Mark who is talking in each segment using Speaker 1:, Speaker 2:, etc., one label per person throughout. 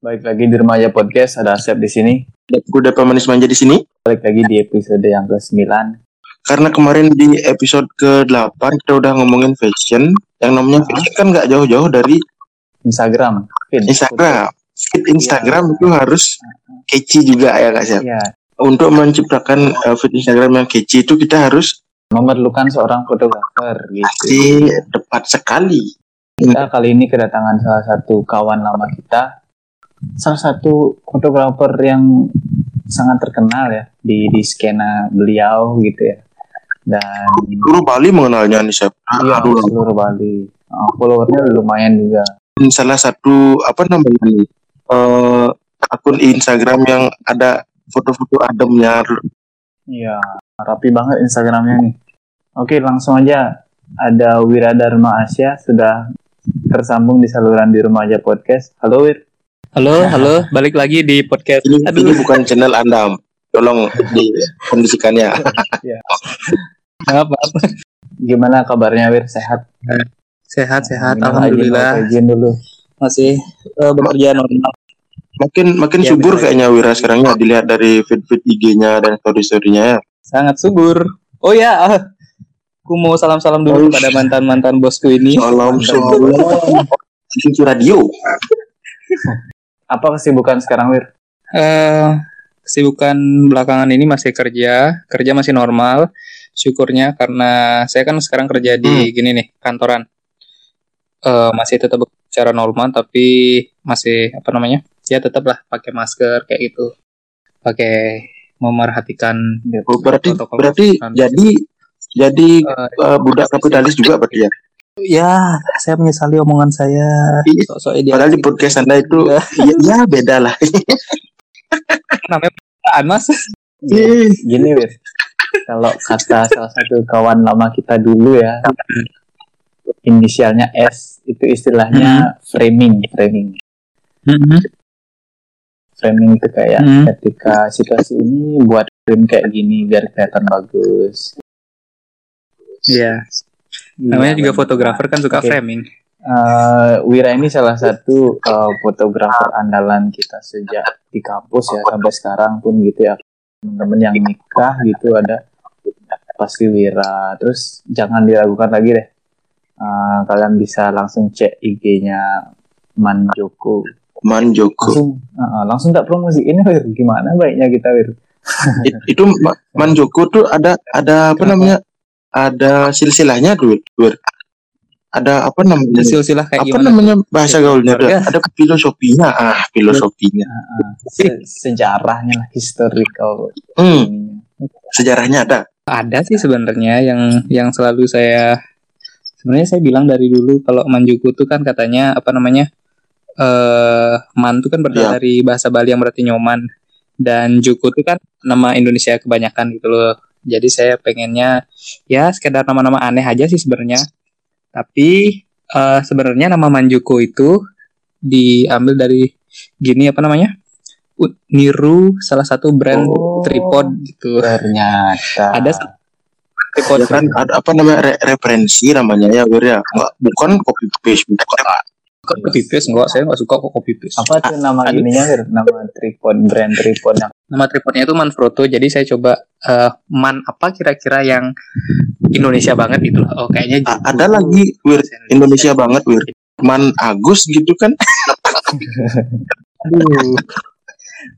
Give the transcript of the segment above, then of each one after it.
Speaker 1: Balik lagi di Remaja Podcast, ada Asep di sini.
Speaker 2: Gue udah pemanis manja di sini.
Speaker 1: Balik lagi di episode yang ke-9.
Speaker 2: Karena kemarin di episode ke-8 kita udah ngomongin fashion. Yang namanya fashion kan nggak jauh-jauh dari
Speaker 1: Instagram. Feed.
Speaker 2: Instagram. Feed Instagram itu harus catchy juga ya kak Siap.
Speaker 1: Iya,
Speaker 2: Untuk menciptakan uh, feed Instagram yang catchy itu kita harus
Speaker 1: memerlukan seorang fotografer gitu.
Speaker 2: pasti tepat sekali.
Speaker 1: Kita kali ini kedatangan salah satu kawan lama kita. Salah satu fotografer yang sangat terkenal ya di di skena beliau gitu ya. Dan
Speaker 2: Seluruh Bali mengenalnya nih Siap.
Speaker 1: iya
Speaker 2: Aduh,
Speaker 1: seluruh Bali. Uh, followernya lumayan juga.
Speaker 2: salah satu apa namanya nih eh, akun Instagram yang ada foto-foto ademnya
Speaker 1: Iya, rapi banget Instagramnya nih. Oke, langsung aja. Ada Wiradharma Asia sudah tersambung di saluran di Remaja Podcast. Halo Wir.
Speaker 3: Halo, halo, balik lagi di podcast.
Speaker 2: ini,
Speaker 3: Aduh,
Speaker 2: ini bukan channel anda tolong dikondisikannya
Speaker 3: apa apa.
Speaker 1: Gimana kabarnya Wir? Sehat?
Speaker 3: Sehat, sehat,
Speaker 1: Minum
Speaker 3: alhamdulillah.
Speaker 1: izin dulu.
Speaker 3: Masih eh, bekerja normal.
Speaker 2: makin makin
Speaker 3: Iya,
Speaker 2: subur kayaknya Wira sekarang ya dilihat dari feed feed IG-nya dan story storynya ya
Speaker 3: Sangat subur. Oh ya, ah. aku mau salam-salam dulu kepada mantan-mantan bosku ini.
Speaker 2: salam salam radio
Speaker 1: Apa kesibukan sekarang Wir?
Speaker 3: Eh, kesibukan belakangan ini masih kerja, kerja masih normal. Syukurnya karena saya kan sekarang kerja di gini nih, kantoran. Eh, masih tetap secara normal tapi masih apa namanya? Ya tetaplah pakai masker kayak gitu. Pakai memerhatikan
Speaker 2: oh, berarti berarti jadi jadi
Speaker 3: eh,
Speaker 2: eh, budak kapitalis juga berarti ya
Speaker 3: ya saya menyesali omongan saya
Speaker 2: Iya.
Speaker 3: idealis
Speaker 2: padahal di podcast anda itu ya, ya beda lah
Speaker 3: namanya perasaan mas
Speaker 1: Gini Wir. Kalau kata salah satu kawan lama kita dulu ya, inisialnya S itu istilahnya framing, framing. Framing itu kayak
Speaker 3: Hmm.
Speaker 1: ketika situasi ini buat frame kayak gini biar kelihatan bagus.
Speaker 3: Iya namanya
Speaker 1: Iya,
Speaker 3: juga
Speaker 1: benar.
Speaker 3: fotografer kan suka
Speaker 1: Oke.
Speaker 3: framing.
Speaker 1: Eh, Wira ini salah satu eh, fotografer andalan kita sejak di kampus ya sampai sekarang pun gitu ya. Teman-teman yang nikah gitu ada. Pasti Wira. Terus jangan diragukan lagi deh. Eh, kalian bisa langsung cek IG-nya Manjoko
Speaker 2: Man Joko.
Speaker 1: Langsung eh, langsung tak promosi. Ini Wir gimana baiknya kita Wir
Speaker 2: It- itu Ma- Man Joko tuh ada ada apa namanya ada silsilahnya Wir. ada apa namanya?
Speaker 3: Silsilah kayak
Speaker 2: apa
Speaker 3: gimana?
Speaker 2: namanya? Bahasa gaulnya tuh
Speaker 3: Keluarga.
Speaker 2: ada filosofinya. Ah filosofinya.
Speaker 1: Se- sejarahnya lah historical.
Speaker 2: Hmm, sejarahnya ada.
Speaker 3: Ada sih sebenarnya yang yang selalu saya sebenarnya saya bilang dari dulu kalau manjuku tuh kan katanya apa namanya eh man tuh kan berasal
Speaker 2: Iya.
Speaker 3: dari bahasa Bali yang berarti nyoman. Dan juku tuh kan nama Indonesia kebanyakan gitu loh jadi saya pengennya ya sekedar nama-nama aneh aja sih sebenarnya. Tapi eh sebenarnya nama manjuku itu diambil dari gini apa namanya? Niru salah satu brand
Speaker 1: Oh.
Speaker 3: tripod gitu.
Speaker 1: Ternyata.
Speaker 3: Ada tripod
Speaker 2: ya kan ada apa namanya re- referensi namanya ya Wir ya. Bukan copy paste bukan
Speaker 3: Kok copy paste enggak? Saya enggak suka kok copy paste.
Speaker 1: apa tuh nama
Speaker 3: Aduh.
Speaker 1: ininya nama tripod brand tripod yang
Speaker 3: Nama tripodnya itu Manfrotto. Jadi saya coba eh, man apa kira-kira yang Indonesia banget gitu loh. Oh, kayaknya
Speaker 2: A- ada lagi Wir Indonesia banget Wir Man Agus gitu kan
Speaker 3: Aduh.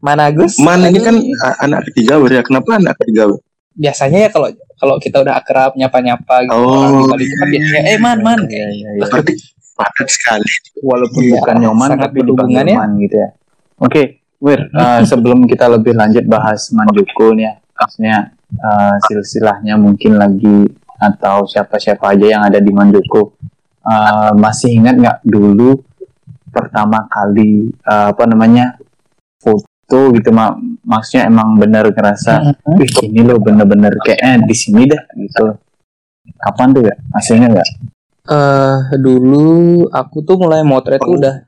Speaker 3: Man Agus.
Speaker 2: Man ini kan a- anak ketiga Wir ya kenapa anak ketiga Wir?
Speaker 3: biasanya ya kalau kalau kita udah akrab nyapa-nyapa gitu
Speaker 2: Oh.
Speaker 3: orang di Bali itu kan biasanya eh man man.
Speaker 1: Iya, iya, iya.
Speaker 2: berarti padat sekali.
Speaker 1: Walaupun
Speaker 3: Iya,
Speaker 1: bukan nyoman
Speaker 3: sangat
Speaker 1: tapi dipanggil
Speaker 3: berhubungan ya.
Speaker 1: man gitu ya. Oke Wir eh, sebelum kita lebih lanjut bahas Manjuku nih ya maksudnya eh, silsilahnya mungkin lagi atau siapa-siapa aja yang ada di Manjuku Eh, masih ingat nggak dulu pertama kali eh, apa namanya foto gitu mak maksudnya emang bener ngerasa wih ini loh bener-bener kayaknya di sini dah gitu kapan tuh ya masih ingat nggak
Speaker 3: Eh dulu aku tuh mulai motret tuh udah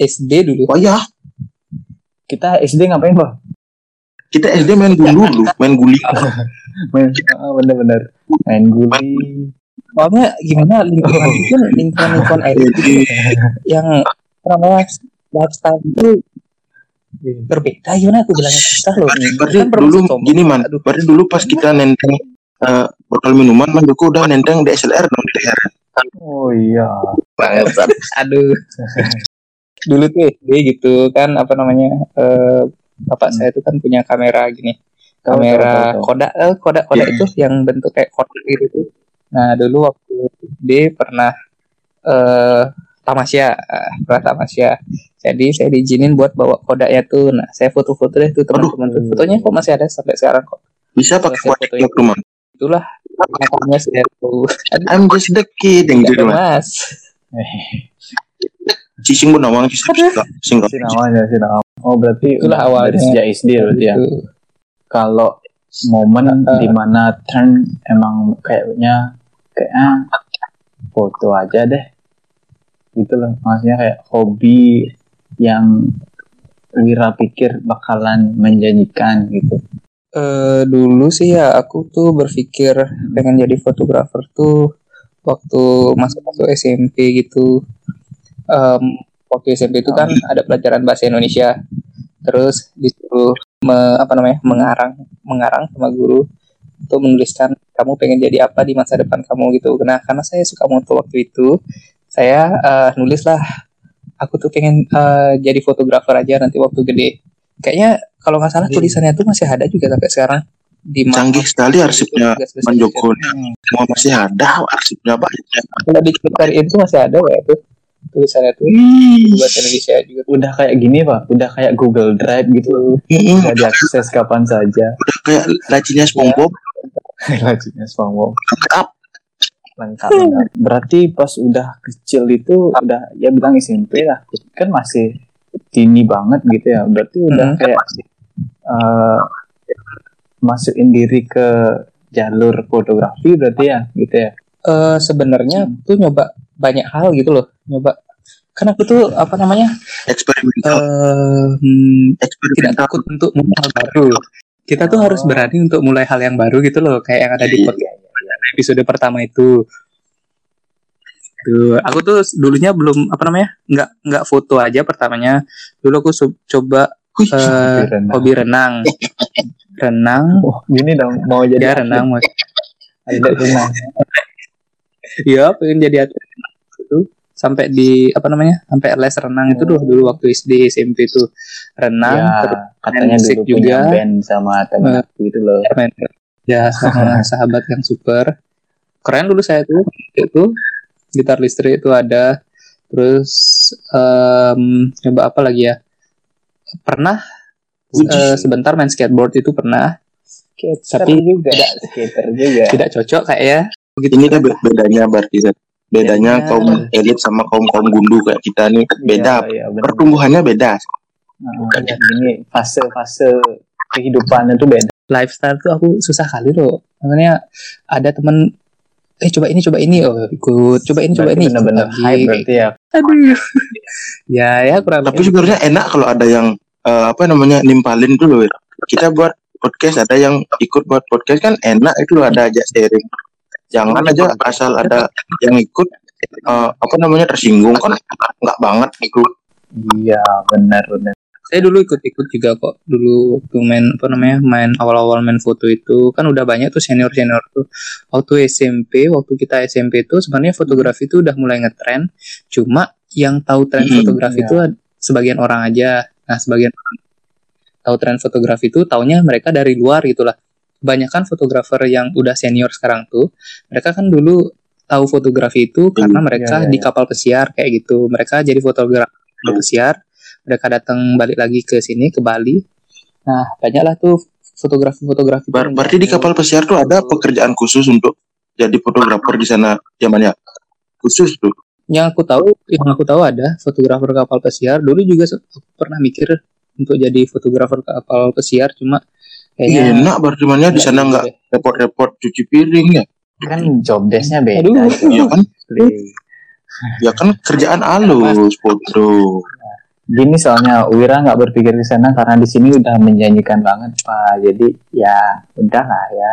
Speaker 3: SD dulu.
Speaker 2: oh ya
Speaker 1: kita SD ngapain bang?
Speaker 2: Kita SD main gulu dulu main guli.
Speaker 1: Main ah, bener-bener. Main guli.
Speaker 3: Soalnya gimana lingkungan itu lingkungan lingkungan elit gitu. yang namanya lifestyle itu berbeda. Gimana aku bilangnya? Susah loh.
Speaker 2: Berarti
Speaker 3: Kan perlu
Speaker 2: dulu
Speaker 3: sombong.
Speaker 2: gini man, berarti dulu pas kita nenteng eh, botol minuman man Joko udah nenteng DSLR dong di leher.
Speaker 1: Oh iya.
Speaker 2: Banget.
Speaker 3: aduh dulu tuh SD gitu kan apa namanya eh bapak saya tuh kan punya kamera gini kamera kodak eh, kodak kodak
Speaker 2: Iya.
Speaker 3: itu yang bentuk kayak kodak gitu tuh nah dulu waktu SD pernah eh tamasya eh, pernah tamasya jadi saya diizinin buat bawa kodaknya tuh nah saya foto-foto deh tuh teman-teman fotonya kok masih ada sampai sekarang kok
Speaker 2: Bisa pakai kotak
Speaker 3: fotoin.
Speaker 2: waktu man.
Speaker 3: itulah makanya aduh
Speaker 2: I'm just the kid yang gitu man.
Speaker 3: mas
Speaker 2: Cicing pun nawang sih singkat.
Speaker 1: Si namanya si nama. Oh berarti
Speaker 3: Itulah
Speaker 1: udah
Speaker 3: awalnya.
Speaker 1: dari sejak SD berarti ya. Kalau momen
Speaker 3: Uh,
Speaker 1: di mana turn emang kayaknya kayaknya foto aja deh. Gitu loh. Maksudnya kayak hobi yang Wira pikir bakalan menjanjikan gitu.
Speaker 3: Eh, dulu sih ya aku tuh berpikir pengen jadi fotografer tuh waktu masuk masuk SMP gitu. Em, waktu SMP itu kan ada pelajaran bahasa Indonesia. Terus disuruh me- apa namanya mengarang mengarang sama guru untuk menuliskan kamu pengen jadi apa di masa depan kamu gitu. Nah karena saya suka moto waktu itu, saya eh, nulis lah. Aku tuh pengen eh, jadi fotografer aja nanti waktu gede. Kayaknya kalau nggak salah tulisannya tuh masih ada juga sampai sekarang di
Speaker 2: Canggih sekali arsipnya
Speaker 3: Tugas-tugas
Speaker 2: Man Joko.
Speaker 3: Hmm.
Speaker 2: Semua masih ada arsipnya banyak.
Speaker 3: Kalau diceritain itu masih ada ya tuh tulisannya tuh bahasa Indonesia juga tuh.
Speaker 1: Udah kayak gini pak, udah kayak Google Drive gitu. Bisa diakses kapan saja.
Speaker 2: Udah kayak lacinya SpongeBob.
Speaker 1: Lajunya SpongeBob.
Speaker 2: Lengkap.
Speaker 1: lengkap, lengkap. Berarti pas udah kecil itu udah ya bilang SMP lah, kan masih dini banget gitu ya. Berarti udah
Speaker 3: Hmm.
Speaker 1: kayak eh, masukin diri ke jalur fotografi berarti ya gitu ya.
Speaker 3: Eh, sebenarnya
Speaker 2: Hmm.
Speaker 3: tuh nyoba banyak hal gitu loh nyoba kan aku tuh apa namanya
Speaker 2: Eksperimental.
Speaker 3: eh hmm, tidak takut untuk mulai hal baru kita tuh harus
Speaker 1: Oh.
Speaker 3: berani untuk mulai hal yang baru gitu loh kayak yang ada di
Speaker 2: Iya,
Speaker 3: podcast episode pertama itu tuh aku tuh dulunya belum apa namanya nggak nggak foto aja pertamanya dulu aku coba
Speaker 2: Wih,
Speaker 3: eh,
Speaker 1: Hobi renang.
Speaker 3: hobi renang renang
Speaker 1: Oh, gini dong mau jadi
Speaker 3: ya renang mau
Speaker 1: atlet renang.
Speaker 3: Iya, pengen jadi atlet itu sampai di apa namanya? Sampai les renang itu tuh dulu waktu SD SMP itu renang
Speaker 1: Ya,
Speaker 3: terus
Speaker 1: katanya
Speaker 3: musik
Speaker 1: dulu punya
Speaker 3: juga.
Speaker 1: band sama temen
Speaker 3: Eh.
Speaker 1: aku itu loh.
Speaker 3: ya sama sahabat yang super keren dulu saya tuh itu gitar listrik itu ada terus em, coba apa lagi ya pernah eh, sebentar main skateboard itu pernah
Speaker 1: Skater
Speaker 3: Tapi
Speaker 1: juga, skater juga.
Speaker 3: tidak cocok kayak ya gitu
Speaker 2: Ini kan be- bedanya berarti. Bedanya
Speaker 3: Bedanya.
Speaker 2: kaum elit sama kaum kaum gundu kayak kita nih beda.
Speaker 1: Iya, iya, benar.
Speaker 2: Pertumbuhannya beda.
Speaker 1: Nah, ini fase-fase kehidupannya tuh beda.
Speaker 3: lifestyle tuh aku susah kali loh makanya ada temen eh coba ini coba ini oh ikut coba ini coba
Speaker 1: Berarti
Speaker 3: ini
Speaker 1: bener-bener
Speaker 3: Ikut
Speaker 1: hype berarti ya.
Speaker 3: aduh ya ya kurang
Speaker 2: Tapi sebenarnya enak kalau ada yang eh, apa namanya nimpalin tuh loh. Wir. Kita buat podcast ada yang ikut buat podcast kan enak itu loh ada aja sharing. Jangan aja asal ada yang ikut eh, apa namanya tersinggung kan nggak banget gitu.
Speaker 1: Iya, benar benar.
Speaker 3: Saya dulu ikut-ikut juga kok. Dulu waktu main apa namanya main awal-awal main foto itu kan udah banyak tuh senior senior tuh. Waktu SMP waktu kita SMP itu sebenarnya fotografi itu udah mulai ngetren. Cuma yang tahu tren
Speaker 2: Hmm,
Speaker 3: fotografi
Speaker 1: iya.
Speaker 3: itu ad- sebagian orang aja. Nah sebagian orang tahu tren fotografi itu taunya mereka dari luar gitulah kebanyakan fotografer yang udah senior sekarang tuh mereka kan dulu tahu fotografi itu karena mereka
Speaker 1: iya,
Speaker 3: di
Speaker 1: iya.
Speaker 3: kapal pesiar kayak gitu. Mereka jadi fotografer kapal pesiar mereka datang balik lagi ke sini ke Bali nah banyaklah tuh fotografi-fotografi
Speaker 2: Ber- berarti di kapal pesiar tuh ada pekerjaan khusus untuk jadi fotografer di sana zamannya khusus tuh.
Speaker 3: yang aku tahu yang aku tahu ada fotografer kapal pesiar dulu juga aku pernah mikir untuk jadi fotografer kapal pesiar cuma
Speaker 2: Iya
Speaker 3: kayaknya
Speaker 2: enak berarti mana di sana nggak repot-repot cuci piring ya.
Speaker 1: Kan job desk-nya beda.
Speaker 3: Aduh.
Speaker 2: Iya kan? Ya kan kerjaan halus foto.
Speaker 1: Gini soalnya Wira nggak berpikir ke sana karena di sini udah menjanjikan banget pak. Jadi ya udahlah ya.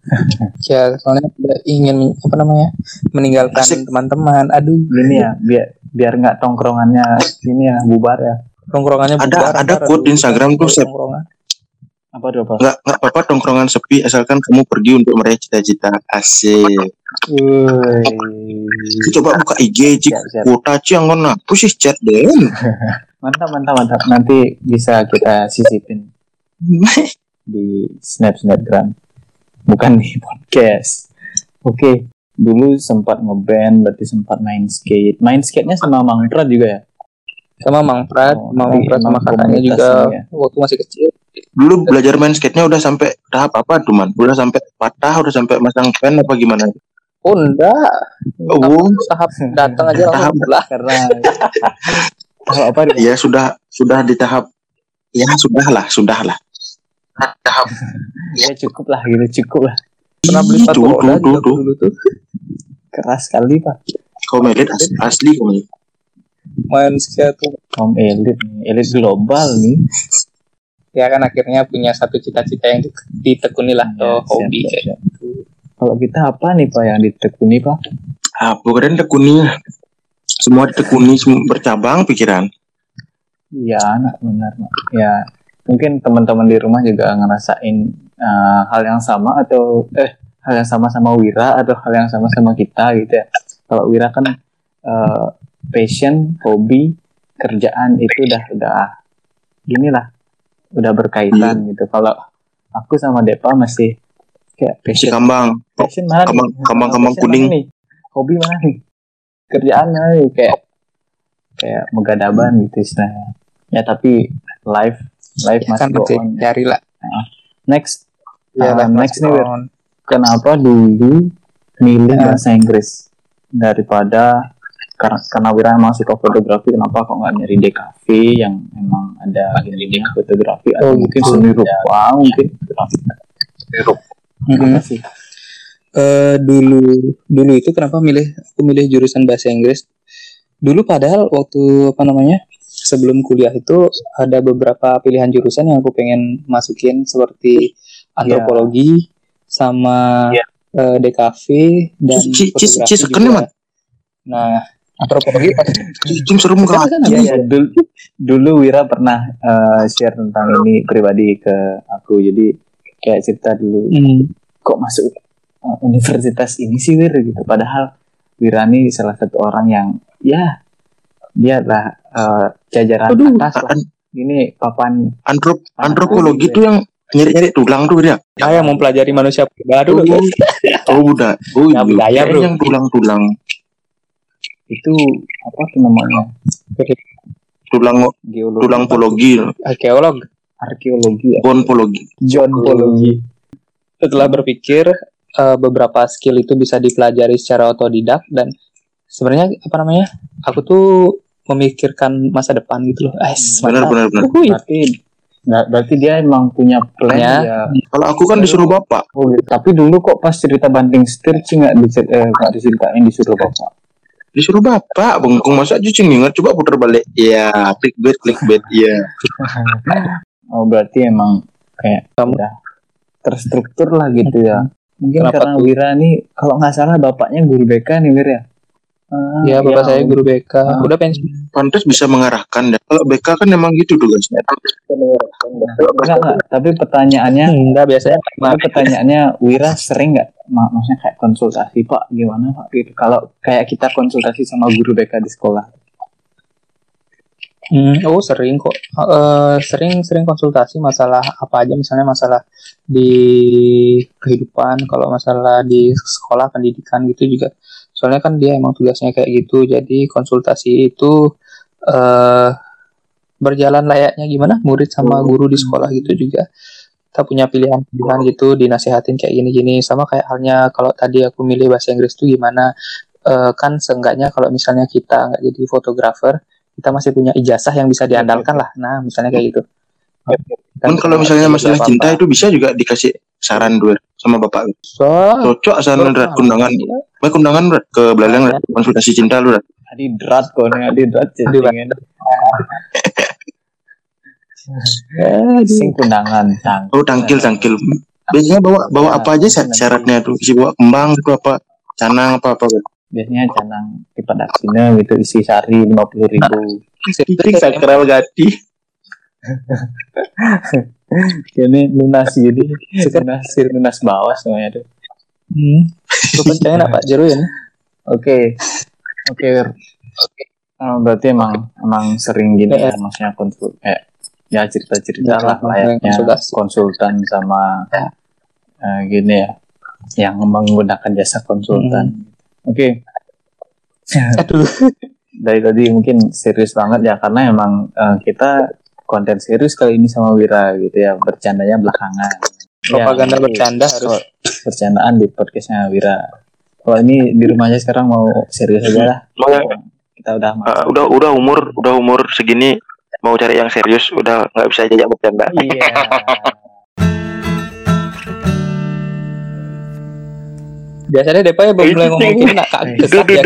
Speaker 3: ya soalnya tidak ingin apa namanya meninggalkan teman-teman aduh
Speaker 1: Gini ya biar biar nggak tongkrongannya ini ya bubar ya.
Speaker 3: Tongkrongannya
Speaker 2: Ada-
Speaker 3: bubar,
Speaker 2: ada
Speaker 3: ntar
Speaker 2: quote di Instagram tuh, Sep.
Speaker 3: tongkrongan.
Speaker 1: Apa tuh apa?
Speaker 2: nggak nggak apa-apa tongkrongan sepi asalkan kamu pergi untuk meraih cita-cita asik. Coba buka IG cik. Yang mana aku sih chat deh
Speaker 1: Mantap, mantap, mantap. Nanti bisa kita sisipin di snap snapgram bukan di podcast. Oke dulu sempat ngeband berarti sempat main skate. Main skate nya sama mangprat juga ya?
Speaker 3: Sama Mang Prat,
Speaker 1: Oh,
Speaker 3: Mang Prat sama kakaknya juga
Speaker 1: ya.
Speaker 3: waktu masih kecil.
Speaker 2: dulu belajar main skate-nya udah sampai tahap apa? Tuh man udah sampai patah udah sampai masang pen apa gimana
Speaker 3: Oh enggak,
Speaker 2: oh
Speaker 3: tahap datang aja
Speaker 2: Tahap.
Speaker 1: karena tahap apa dia?
Speaker 2: ya sudah sudah di tahap ya sudah lah sudah lah tahap
Speaker 1: ya cukup lah gitu cukup lah
Speaker 3: Pernah beli sepatu
Speaker 2: Tuh,
Speaker 3: roda
Speaker 2: tuh, tuh,
Speaker 3: juga
Speaker 2: tuh.
Speaker 3: dulu tuh.
Speaker 1: keras sekali pak
Speaker 2: kau melit as- asli kau Melit.
Speaker 3: Main tuh.
Speaker 1: kaum elit nih elit global nih
Speaker 3: Ya kan akhirnya punya satu cita-cita yang di- ditekuni lah
Speaker 1: Ya,
Speaker 3: atau hobi
Speaker 1: siap,
Speaker 3: kayak
Speaker 1: siap, siap. Kalau kita apa nih pak yang ditekuni pak
Speaker 2: apa keren tekuni semua ditekuni semua bercabang pikiran
Speaker 1: Iya, anak benar. Mak. Ya, mungkin teman-teman di rumah juga ngerasain uh, hal yang sama atau eh hal yang sama sama Wira atau hal yang sama sama kita gitu ya. Kalau Wira kan uh, passion, hobi, kerjaan itu udah udah gini lah, udah berkaitan gitu. Kalau aku sama Depa masih kayak
Speaker 2: si
Speaker 1: passion,
Speaker 2: kambang
Speaker 1: passion mana nih?
Speaker 2: kambang-
Speaker 1: Passion
Speaker 2: kuning.
Speaker 1: mana nih? Hobi mana nih? Kerjaan mana nih? Kayak kayak megadaban gitu istilahnya. Ya tapi live live
Speaker 3: Ya
Speaker 1: masih
Speaker 3: kan
Speaker 1: go on.
Speaker 3: cari lah.
Speaker 1: Next,
Speaker 3: Ya, lah,
Speaker 1: next nih,
Speaker 3: on.
Speaker 1: kenapa dulu milih
Speaker 3: Ya.
Speaker 1: bahasa Inggris daripada karena karena Wira emang suka fotografi, kenapa kok nggak nyari DKV yang emang ada ininya fotografi atau
Speaker 3: Oh,
Speaker 1: mungkin
Speaker 3: gitu.
Speaker 1: seni rupa apa sih?
Speaker 3: Eh, dulu dulu itu kenapa milih aku milih jurusan bahasa Inggris dulu padahal waktu apa namanya sebelum kuliah itu ada beberapa pilihan jurusan yang aku pengen masukin seperti antropologi sama
Speaker 1: Iya.
Speaker 3: eh, DKV dan fotografi juga. Nah, antropologi pasti
Speaker 2: seru muka
Speaker 1: Iya,
Speaker 3: ada
Speaker 1: iya. Dulu, dulu Wira pernah eh, share tentang ini pribadi ke aku. Jadi kayak cerita dulu,
Speaker 3: Hmm.
Speaker 1: kok masuk eh, universitas ini sih Wir gitu. Padahal Wira ini salah satu orang yang ya dia lah eh, jajaran
Speaker 3: Aduh,
Speaker 1: atas lah. Ini papan
Speaker 2: Antrop
Speaker 1: Ah,
Speaker 2: antropologi tuh yang nyari-nyari tulang tuh dia.
Speaker 3: saya mempelajari manusia baru
Speaker 2: Oh, oh udah. Oh
Speaker 3: Ya,
Speaker 2: iya.
Speaker 3: budaya, bro.
Speaker 2: Yang tulang-tulang,
Speaker 1: itu apa tuh namanya?
Speaker 2: tulang
Speaker 1: Geologi,
Speaker 2: tulangpologi,
Speaker 3: arkeolog
Speaker 1: arkeologi, ya.
Speaker 2: bonpologi.
Speaker 1: Johnpologi.
Speaker 3: setelah berpikir eh, beberapa skill itu bisa dipelajari secara otodidak dan sebenarnya apa namanya aku tuh memikirkan masa depan gitu loh Ais,
Speaker 2: Benar benar benar.
Speaker 1: Berarti nggak- berarti dia emang punya plan
Speaker 3: Ya.
Speaker 1: ya.
Speaker 2: Kalau aku kan disuruh bapak.
Speaker 1: Oh, gitu. Tapi dulu kok pas cerita banting setir sih nggak dicer eh, nggak diceritain disuruh bapak.
Speaker 2: Disuruh bapak, bengkung masa aja cing ingat coba putar balik. Iya, clickbait clickbait. Iya.
Speaker 1: Oh berarti emang kayak
Speaker 3: Kamu-
Speaker 1: udah terstruktur lah gitu ya. Mungkin
Speaker 3: Kenapa
Speaker 1: karena
Speaker 3: tuh?
Speaker 1: Wira nih kalau nggak salah bapaknya guru BK nih Wir ya. Ah,
Speaker 3: ya bapak saya guru BK
Speaker 1: Ah.
Speaker 3: udah pensiun
Speaker 2: Pantas bisa mengarahkan. ya. Kalau BK kan emang gitu tuh guys.
Speaker 1: Enggak, enggak. Tapi pertanyaannya,
Speaker 3: enggak biasanya
Speaker 1: tapi pertanyaannya Wira sering nggak, mak- maksudnya kayak konsultasi Pak, gimana Pak? Gitu. Kalau kayak kita konsultasi sama guru BK di sekolah,
Speaker 3: Hmm, oh sering kok. Eh, sering sering konsultasi masalah apa aja misalnya masalah di kehidupan kalau masalah di sekolah pendidikan gitu juga. Soalnya kan dia emang tugasnya kayak gitu jadi konsultasi itu eh berjalan layaknya gimana? Murid sama guru di sekolah gitu juga. Kita punya pilihan-pilihan gitu dinasihatin kayak gini-gini. Sama kayak halnya kalau tadi aku milih bahasa Inggris tuh gimana? Eh, kan seenggaknya kalau misalnya kita nggak jadi fotografer kita masih punya ijazah yang bisa diandalkan lah nah misalnya kayak gitu
Speaker 2: Kan kalau misalnya masalah
Speaker 3: Apa-apa.
Speaker 2: cinta itu bisa juga dikasih saran dua sama bapak.
Speaker 3: so
Speaker 2: Cocok saran Rat. kundangan. Baik kundangan Rat. ke Belalang Rat. konsultasi cinta lu
Speaker 1: tadi drat kok nih, tadi drat cacingin. Sing kundangan tang.
Speaker 2: Oh tangkil tangkil. Biasanya bawa bawa apa aja sya- syaratnya tuh? Isi bawa kembang itu apa? Canang apa apa?
Speaker 1: Biasanya canang tipe daksina gitu isi sari lima puluh ribu.
Speaker 2: Titik sakral gati.
Speaker 1: ini lunas gini lunas lunas bawah semuanya tuh
Speaker 3: Hmm. Lu pencahayaan apa jeru ya?
Speaker 1: oke oke Wir. Oh, berarti emang emang sering gini ya maksudnya konsul eh ya cerita cerita
Speaker 3: Ya,
Speaker 1: lah layaknya
Speaker 3: konsultasi.
Speaker 1: konsultan sama eh, gini ya yang menggunakan jasa konsultan oke.
Speaker 3: Aduh.
Speaker 1: dari tadi mungkin serius banget ya karena emang eh, kita konten serius kali ini sama Wira gitu ya bercandanya belakangan.
Speaker 3: Propaganda
Speaker 1: Ya,
Speaker 3: bercanda harus.
Speaker 1: bercandaan di podcastnya Wira. Kalau ini di rumahnya sekarang mau serius aja lah.
Speaker 2: Mau-
Speaker 1: kita udah
Speaker 2: Uh, udah udah umur udah umur segini mau cari yang serius udah nggak bisa jajak bercanda.
Speaker 1: iya
Speaker 3: Biasanya Depa ya belum mulai ngomong nak kaget
Speaker 2: Duh, duh,
Speaker 3: ya.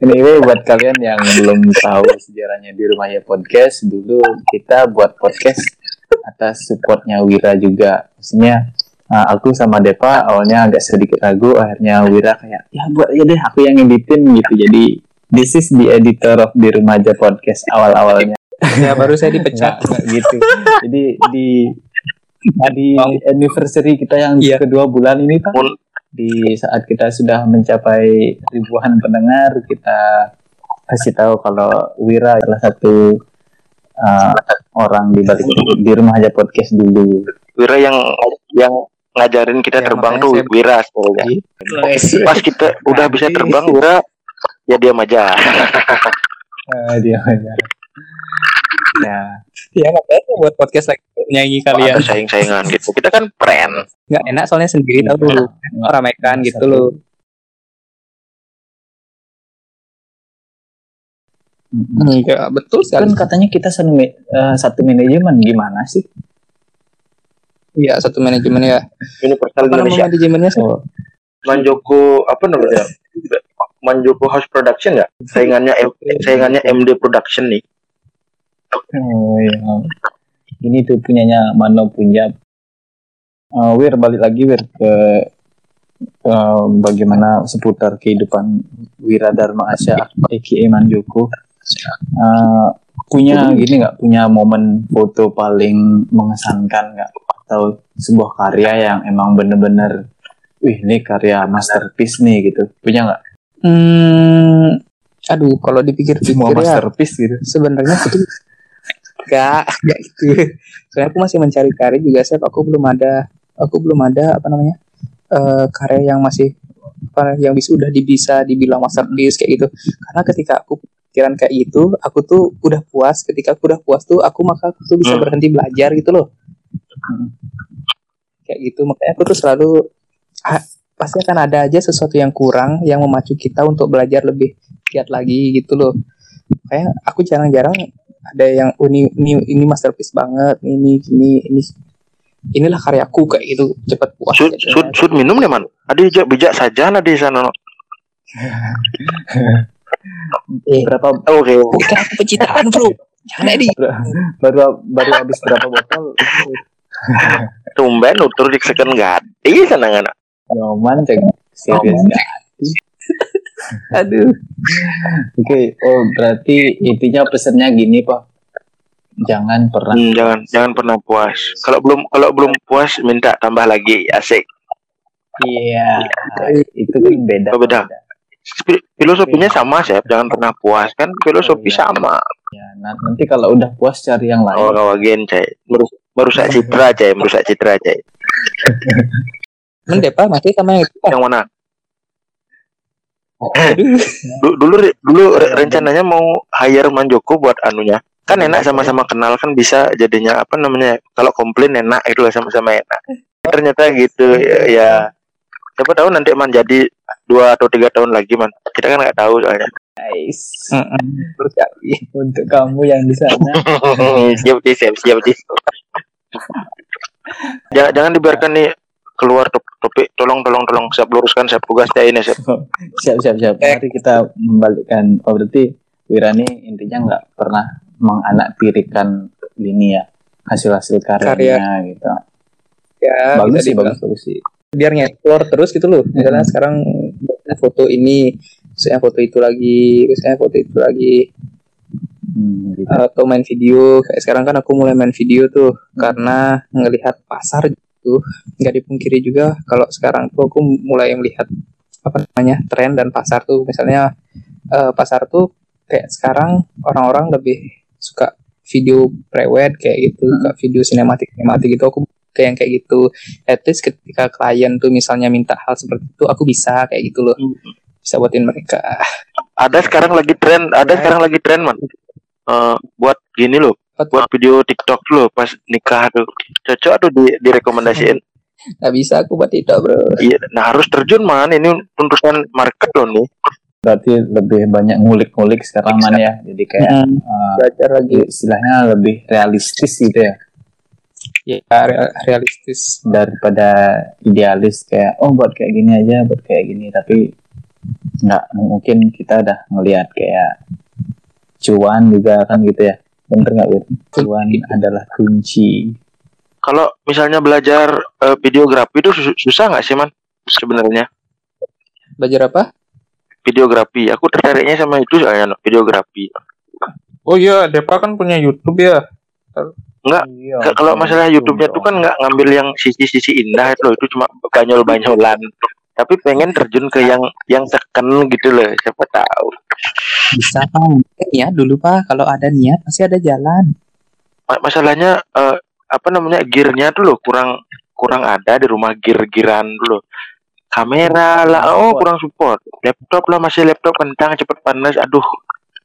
Speaker 1: Anyway, buat kalian yang belum tahu sejarahnya di rumahnya podcast, dulu kita buat podcast atas supportnya Wira juga. Maksudnya uh, aku sama Depa awalnya agak sedikit ragu, akhirnya Wira kayak ya buat aja deh, aku yang editin gitu. Jadi this is the editor of di remaja podcast awal-awalnya.
Speaker 3: Ya baru saya dipecat.
Speaker 1: Gitu. Jadi di di anniversary kita yang
Speaker 3: Iya.
Speaker 1: kedua bulan ini Pak, di saat kita sudah mencapai ribuan pendengar, kita kasih tahu kalau Wira adalah satu uh, orang di balik di rumah aja podcast dulu.
Speaker 2: Wira yang yang ngajarin kita
Speaker 3: Ya,
Speaker 2: terbang tuh
Speaker 3: saya-
Speaker 2: Wira sebenarnya. Pas kita udah bisa terbang Wira ya diam aja.
Speaker 1: Uh, dia aja. Ya,
Speaker 3: Ya makanya buat podcast lagi nyanyi kalian.
Speaker 2: Ada saing-saingan gitu. Kita kan friend.
Speaker 3: Nggak enak soalnya sendiri tahu dulu.
Speaker 1: nggak-
Speaker 3: Ramaikan gitu loh. Enggak, betul
Speaker 1: Kan
Speaker 3: sekali.
Speaker 1: katanya kita satu, eh, satu manajemen gimana sih?
Speaker 3: Iya, satu manajemen ya.
Speaker 2: Universal
Speaker 3: Apa
Speaker 2: Indonesia.
Speaker 3: manajemennya? sih?
Speaker 1: Oh,
Speaker 2: Manjoko apa namanya? Manjoko House Production ya? Saingannya M- saingannya MD Production nih.
Speaker 1: Oh iya. Ini tuh punyanya Mano Punjab. Eh, Wir balik lagi Wir ke eh, bagaimana seputar kehidupan Wira Dharma Asya aka Manjoko. Eh, punya gini nggak? Punya momen foto paling mengesankan nggak? Atau sebuah karya yang emang bener-bener wih ini karya masterpiece nih gitu. Punya nggak?
Speaker 3: Hmm, aduh, kalau dipikir-pikir ya,
Speaker 1: masterpiece gitu.
Speaker 3: sebenarnya itu enggak, enggak itu. Soalnya aku masih mencari karya juga, saya aku belum ada, aku belum ada apa namanya eh, karya yang masih apa yang bisa udah bisa dibilang masterpiece kayak gitu. Karena ketika aku pikiran kayak gitu, aku tuh udah puas. Ketika aku udah puas tuh, aku maka aku tuh bisa
Speaker 2: Hmm.
Speaker 3: berhenti belajar gitu loh. Kayak gitu, makanya aku tuh selalu ah, pasti akan ada aja sesuatu yang kurang yang memacu kita untuk belajar lebih giat lagi gitu loh. Kayak aku jarang-jarang ada yang oh, ini, ini ini masterpiece banget, ini ini ini inilah karyaku kayak gitu cepat puas.
Speaker 2: Sud,
Speaker 3: gitu.
Speaker 2: sud, sud minum nih man. Ada bijak bijak saja nah di sana. no.
Speaker 3: Eh,
Speaker 1: berapa
Speaker 2: Oke.
Speaker 3: bukan aku pencitraan bro. Jangan di.
Speaker 1: baru baru habis berapa botol
Speaker 2: Tumben nutur di second gadi sana ngana.
Speaker 1: nyoman cek serius nggak?
Speaker 3: Aduh.
Speaker 1: oke oh berarti intinya pesannya gini pak jangan pernah
Speaker 2: Hmm, jangan jangan pernah puas. Kalau belum kalau belum puas minta tambah lagi asik.
Speaker 1: iya itu kan beda
Speaker 2: Oh, beda. Fi- Filosofinya sama sih, jangan pernah puas kan filosofi
Speaker 1: Oh, iya.
Speaker 2: sama.
Speaker 1: ya nah, nanti kalau udah puas cari yang lain
Speaker 2: Oh kawagen cai. Merus- Merusak citra cai, merusak citra cai.
Speaker 3: Men Depa masih sama yang itu.
Speaker 2: Yang mana? Du- dulu dulu re- rencananya mau hire Manjoko buat anunya. Kan enak sama-sama kenal kan bisa jadinya apa namanya kalau komplain enak itu lah sama-sama enak. Ternyata gitu ya, ya. Siapa tahu nanti man jadi dua atau tiga tahun lagi man. Kita kan nggak tahu soalnya.
Speaker 1: Nice untuk kamu yang di sana.
Speaker 2: Siap siap siap sih jangan jangan dibiarkan nih keluar top- topik tolong tolong tolong. Siap luruskan siap tugas saya ini siap.
Speaker 1: Siap siap siap.
Speaker 3: Eh.
Speaker 1: mari kita membalikkan. Oh berarti Wira ini intinya nggak pernah menganaktirikan ini ya hasil-hasil karyanya gitu.
Speaker 3: Ya,
Speaker 1: bagus sih bagus bagus sih.
Speaker 3: Biar ngeksplor terus gitu loh. Misalnya sekarang foto ini saya foto itu lagi saya foto itu lagi.
Speaker 1: Hmm, gitu.
Speaker 3: atau main video. Kayak sekarang kan aku mulai main video tuh karena ngelihat pasar gitu nggak dipungkiri juga. Kalau sekarang tuh aku mulai melihat apa namanya tren dan pasar tuh. Misalnya eh, pasar tuh kayak sekarang orang-orang lebih suka video prewed kayak gitu
Speaker 1: Hmm.
Speaker 3: suka video sinematik sinematik gitu. Aku kayak yang kayak gitu. At least ketika klien tuh misalnya minta hal seperti itu aku bisa kayak gitu loh. Bisa buatin mereka.
Speaker 2: Ada sekarang lagi tren, ada sekarang lagi tren man. Eh, buat gini loh? Buat video TikTok loh pas nikah tuh. Cocok tuh di direkomendasiin.
Speaker 3: nggak bisa aku buat itu bro
Speaker 2: Iya, nah harus terjun man. Ini tuntutan market loh nih.
Speaker 1: Berarti lebih banyak ngulik-ngulik sekarang man ya. Jadi kayak
Speaker 3: Hmm,
Speaker 1: uh,
Speaker 3: belajar lagi
Speaker 1: istilahnya lebih realistis gitu ya
Speaker 3: ya real- realistis
Speaker 1: daripada idealis kayak oh buat kayak gini aja buat kayak gini tapi nggak mungkin kita udah ngelihat kayak cuan juga kan gitu ya bener nggak Wir? cuan adalah kunci
Speaker 2: Kalau misalnya belajar eh, videografi itu sus- susah nggak sih man? Sebenarnya
Speaker 3: belajar apa
Speaker 2: videografi. Aku tertariknya sama itu soalnya no, videografi.
Speaker 3: oh iya Depa kan punya YouTube ya
Speaker 1: Iya,
Speaker 2: Ka- Kalau masalah YouTube-nya tuh kan nggak ngambil yang sisi-sisi indah itu loh, itu cuma banyol-banyolan. Tapi pengen terjun ke yang yang teken gitu loh, siapa tahu.
Speaker 3: bisa pak ya dulu pak kalau ada niat pasti ada jalan
Speaker 2: Ma- Masalahnya eh, apa namanya gearnya tuh loh kurang kurang ada di rumah gear-gearan tuh loh. Kamera lah, oh kurang support. Laptop lah masih laptop kentang cepet panas. Aduh,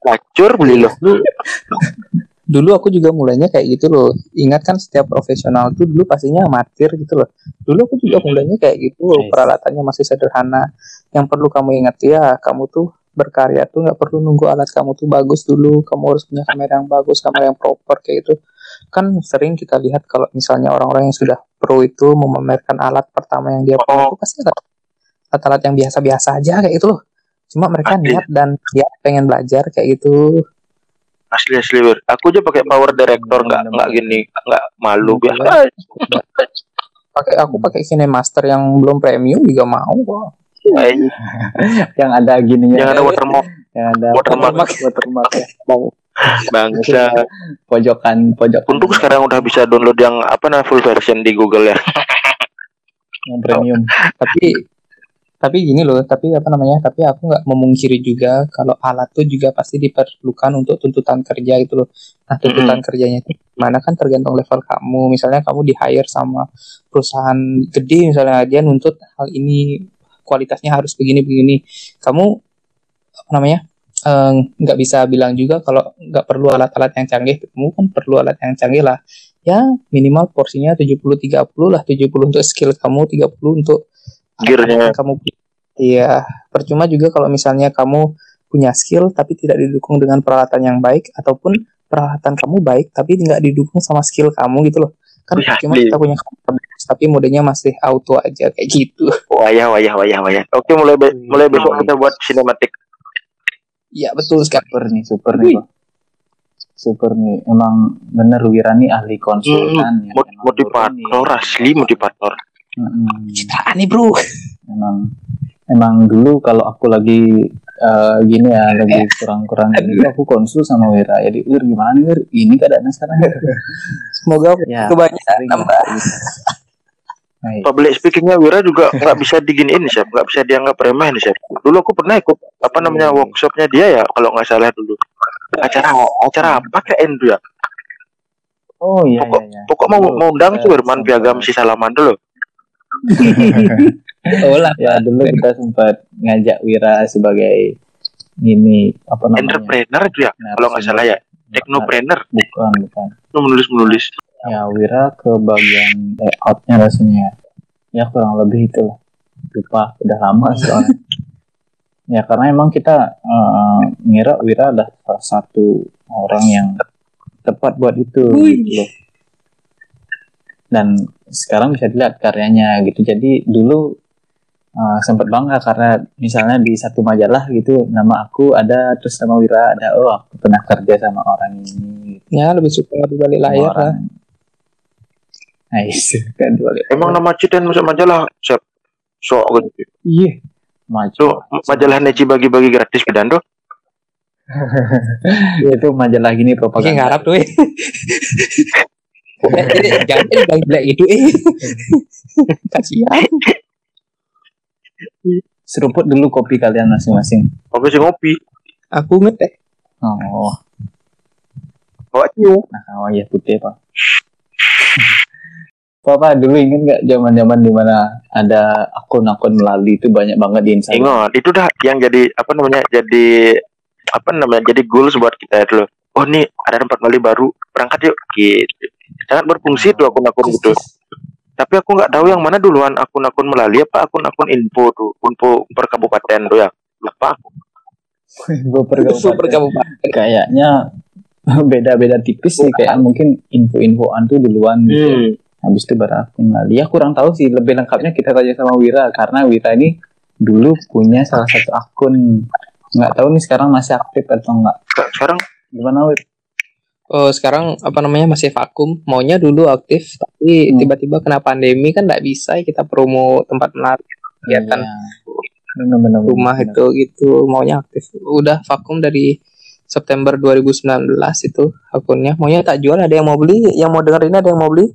Speaker 2: lacur beli loh.
Speaker 3: dulu aku juga mulainya kayak gitu loh. Ingat kan setiap profesional tuh dulu pastinya amatir gitu loh. Dulu aku juga mulainya kayak gitu loh. Peralatannya masih sederhana. Yang perlu kamu ingat ya kamu tuh berkarya tuh nggak perlu nunggu alat kamu tuh bagus dulu. Kamu harus punya kamera yang bagus kamera yang proper kayak gitu. Kan sering kita lihat kalau misalnya orang-orang yang sudah pro itu memamerkan alat pertama yang dia punya itu pasti alat- alat-alat yang biasa-biasa aja kayak gitu loh. Cuma mereka niat dan dia pengen belajar kayak gitu
Speaker 2: Asli asli wir. Aku aja pakai power director nggak nggak gini nggak malu biasa.
Speaker 3: pakai aku pakai KineMaster yang belum premium juga mau kok.
Speaker 1: Yang ada gininya
Speaker 2: Yang ada watermark
Speaker 1: yang ada
Speaker 2: watermark.
Speaker 1: watermark ya.
Speaker 2: bangsa.
Speaker 1: pojokan pojokan
Speaker 2: Untuk sekarang udah bisa download yang apa namanya full version di Google ya.
Speaker 1: yang premium
Speaker 3: Tapi tapi gini loh, tapi apa namanya? Tapi aku nggak memungkiri juga kalau alat tuh juga pasti diperlukan untuk tuntutan kerja gitu loh. Nah tuntutan kerjanya itu mana kan tergantung level kamu. Misalnya kamu di hire sama perusahaan gede misalnya dia nuntut hal ini kualitasnya harus begini begini. Kamu apa namanya? eh, nggak bisa bilang juga kalau nggak perlu alat-alat yang canggih kamu kan perlu alat yang canggih lah ya minimal porsinya 70-30 lah 70 untuk skill kamu 30 untuk
Speaker 2: Gearnya.
Speaker 3: kamu iya percuma juga kalau misalnya kamu punya skill tapi tidak didukung dengan peralatan yang baik ataupun peralatan kamu baik tapi nggak didukung sama skill kamu gitu loh kan
Speaker 2: Wih,
Speaker 3: cuma
Speaker 2: asli.
Speaker 3: kita punya bagus, tapi modenya masih auto aja kayak gitu
Speaker 2: Wayah wayah wayah wayah. Oke mulai be- mulai besok kita buat sinematik.
Speaker 3: iya betul sekali
Speaker 1: super nih super nih super nih emang bener Wira nih ahli konsultan ya.
Speaker 2: Mot-
Speaker 1: Emang
Speaker 2: motivator asli motivator.
Speaker 1: Mm-mm.
Speaker 3: citraan nih bro
Speaker 1: emang emang dulu kalau aku lagi eh, gini ya lagi kurang-kurang gini aku konsul sama Wira jadi Wir gimana nih Wir ini keadaannya sekarang
Speaker 3: semoga
Speaker 1: ya
Speaker 3: kebanyakan
Speaker 1: sering
Speaker 3: nambah
Speaker 1: gitu. Baik.
Speaker 2: Public speakingnya Wira juga nggak bisa diginiin sih, nggak bisa dianggap remeh nih sih. Dulu aku pernah ikut apa namanya
Speaker 1: Hmm.
Speaker 2: workshopnya dia ya kalau nggak salah dulu. Acara acara apa kayak itu ya?
Speaker 1: oh iya
Speaker 2: Pokok-
Speaker 1: iya iya
Speaker 2: Pokok mau mau undang
Speaker 1: eh,
Speaker 2: tuh Irman Piagam si Salaman dulu.
Speaker 3: Oh lah
Speaker 1: ya dulu kita sempat ngajak Wira sebagai ini apa namanya?
Speaker 2: Entrepreneur itu ya, kalau nggak salah ya. Technopreneur,
Speaker 1: bukan bukan.
Speaker 2: Menulis menulis.
Speaker 1: ya Wira ke bagian layoutnya rasanya. Ya kurang lebih itulah lupa udah lama soalnya. Ya karena emang kita eh, ngira Wira adalah salah satu orang yang tepat buat itu
Speaker 3: Wih.
Speaker 1: gitu loh dan sekarang bisa dilihat karyanya gitu jadi dulu eh, sempat bangga karena misalnya di satu majalah gitu nama aku ada terus sama Wira ada oh aku pernah kerja sama orang ini gitu.
Speaker 3: ya lebih suka di balik layar lah
Speaker 1: nice kan di balik
Speaker 2: Emang nama Ciden masuk majalah, siap. Sok gitu.
Speaker 1: Iya.
Speaker 2: Tuh, majalah Neci bagi-bagi gratis ke Dando.
Speaker 1: itu majalah gini propaganda.
Speaker 3: ngarap tuh eh, Jangan bilang bilang itu eh. Kasihan.
Speaker 1: Seruput dulu kopi kalian masing-masing.
Speaker 2: Oke sih ngopi.
Speaker 3: Aku ngetek.
Speaker 1: Oh,
Speaker 2: Bawa ciu.
Speaker 1: nah oh ya putih pak. Papa dulu inget nggak zaman-zaman di mana ada akun-akun melalui itu banyak banget di Instagram.
Speaker 2: Ingat, itu dah yang jadi apa namanya? Jadi apa namanya? Jadi goals buat kita itu loh. Oh nih ada tempat Bali baru, berangkat yuk gitu. Sangat berfungsi tuh akun-akun gitu. Tapi aku nggak tahu yang mana duluan akun-akun melalui apa akun-akun info tuh, info per kabupaten tuh ya. Lupa aku.
Speaker 1: Super
Speaker 3: Super
Speaker 1: kabupaten.
Speaker 3: kabupaten.
Speaker 1: Kayaknya beda-beda tipis sih kayak mungkin info-infoan tuh duluan gitu.
Speaker 2: Hmm.
Speaker 1: Habis itu baru akun melalui. Ya kurang tahu sih lebih lengkapnya kita tanya sama Wira karena Wira ini dulu punya salah satu akun nggak tahu nih sekarang masih aktif atau enggak.
Speaker 2: Sekarang
Speaker 1: Gimana Wir?
Speaker 3: Oh, sekarang apa namanya masih vakum. Maunya dulu aktif, tapi
Speaker 1: Hmm.
Speaker 3: tiba-tiba kena pandemi kan nggak bisa ya kita promo tempat menarik kegiatan
Speaker 1: Iya.
Speaker 3: Rumah itu gitu. Maunya aktif. Udah vakum dari September 2019 itu akunnya. Maunya tak jual ada yang mau beli, yang mau denger ini ada yang mau beli.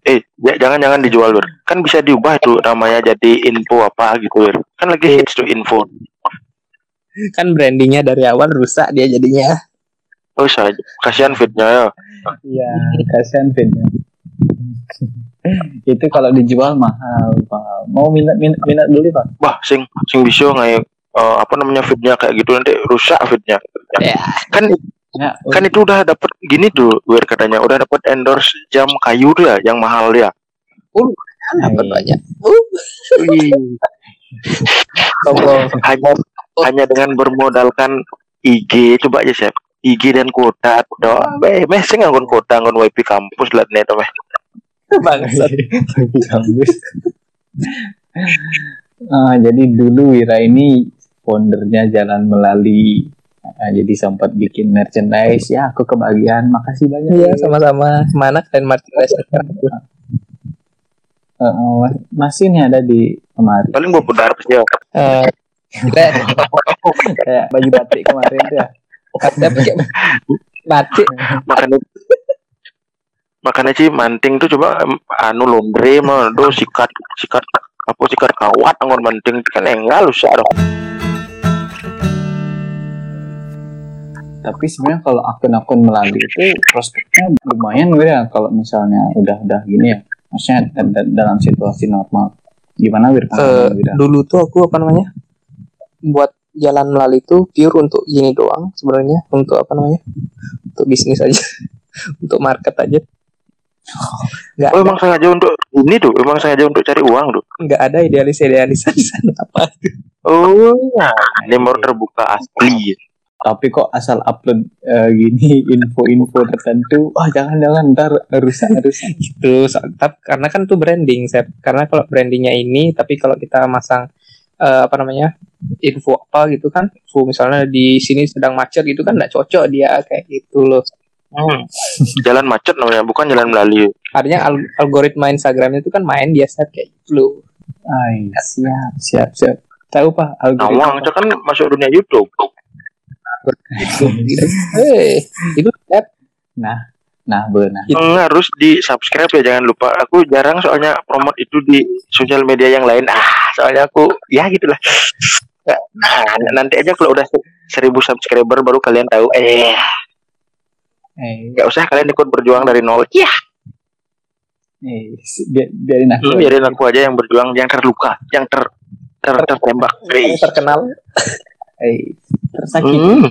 Speaker 2: eh ya, jangan-jangan dijual Wir. Kan bisa diubah tuh namanya jadi info apa gitu Wir. Kan lagi hits tuh info.
Speaker 3: Kan brandingnya dari awal rusak dia jadinya.
Speaker 2: Oh saja. Kasihan fitnya ya.
Speaker 1: Iya, kasihan Vinnya. itu kalau dijual mahal, Pak. Mau minat minat minat beli, Pak?
Speaker 2: Wah, sing sing bisa ngai eh, apa namanya fitnya kayak gitu nanti rusak fitnya.
Speaker 3: Ya.
Speaker 2: Kan
Speaker 1: Ya,
Speaker 2: kan itu udah dapat gini tuh Wir katanya udah dapat endorse jam kayu tuh ya yang mahal ya.
Speaker 3: Dapat
Speaker 1: Hai.
Speaker 3: banyak. Uh,
Speaker 2: hanya hanya dengan bermodalkan IG coba aja Chef IG dan kuota doang beh meh sing nganggon kuota nggon WiFi kampus lah nih meh
Speaker 3: Bangsat.
Speaker 1: Kampus. Ah, jadi dulu Wira ini foundernya Jalan Melali. Ah, jadi sempat bikin merchandise. Ya, aku kebagian. Makasih banyak.
Speaker 3: Iya, sama-sama. Mana kalian merchandise sekarang?
Speaker 1: Eh, eh, mas- masih nih ada di kemarin.
Speaker 2: paling gua pudar pasti ya
Speaker 3: Eh, kita
Speaker 1: Kayak baju batik kemarin tuh ya.
Speaker 3: Ada pakai batik.
Speaker 2: makanya makanya sih manting tuh coba anu lombre mah do sikat sikat apa sikat kawat nggon manting kan enggak lu sih dong
Speaker 1: Tapi sebenarnya kalau akun-akun melalui itu prospeknya lumayan Wir, ya kalau misalnya udah-udah gini ya. Maksudnya da- da- dalam situasi normal. Gimana Wir?
Speaker 3: Eh,
Speaker 1: pengalaman Wir?
Speaker 3: dulu tuh aku apa namanya buat jalan melalui itu pure untuk gini doang sebenarnya untuk apa namanya? Untuk bisnis aja untuk market aja. Nggak
Speaker 2: oh emang sengaja untuk ini tuh emang sengaja untuk cari uang tuh
Speaker 3: nggak ada idealis di sana apa?
Speaker 2: Oh nah, ini baru terbuka asli.
Speaker 1: Tapi kok asal upload eh, gini info-info tertentu, wah jangan-jangan ntar rusak rusak.
Speaker 3: gitu. So- tap- karena kan tuh branding Sep. karena kalau brandingnya ini tapi kalau kita masang eh, apa namanya info apa gitu kan info misalnya di sini sedang macet gitu kan nggak cocok dia kayak gitu loh
Speaker 2: Hmm. jalan macet namanya bukan jalan melalui
Speaker 3: artinya al- algoritma Instagramnya itu kan main biasa kayak gitu loh
Speaker 1: Ay, siap, siap, siap. Tahu pak
Speaker 2: Nawang
Speaker 1: algoritma?
Speaker 2: itu kan masuk dunia YouTube
Speaker 3: Eh, itu Sep.
Speaker 1: Nah, benar.
Speaker 2: Hmm, harus di subscribe ya jangan lupa aku jarang soalnya promote itu di sosial media yang lain ah soalnya aku ya gitulah nah nanti aja kalau udah seribu subscriber baru kalian tahu eh
Speaker 1: Eh,
Speaker 2: nggak usah kalian ikut berjuang dari nol ya
Speaker 1: eh, bi- biarin aku.
Speaker 2: hmm, biarin aku aja yang berjuang yang terluka yang ter ter tertembak
Speaker 3: yang
Speaker 2: Eh,
Speaker 3: terkenal
Speaker 1: Eh, tersakiti.
Speaker 2: hmm.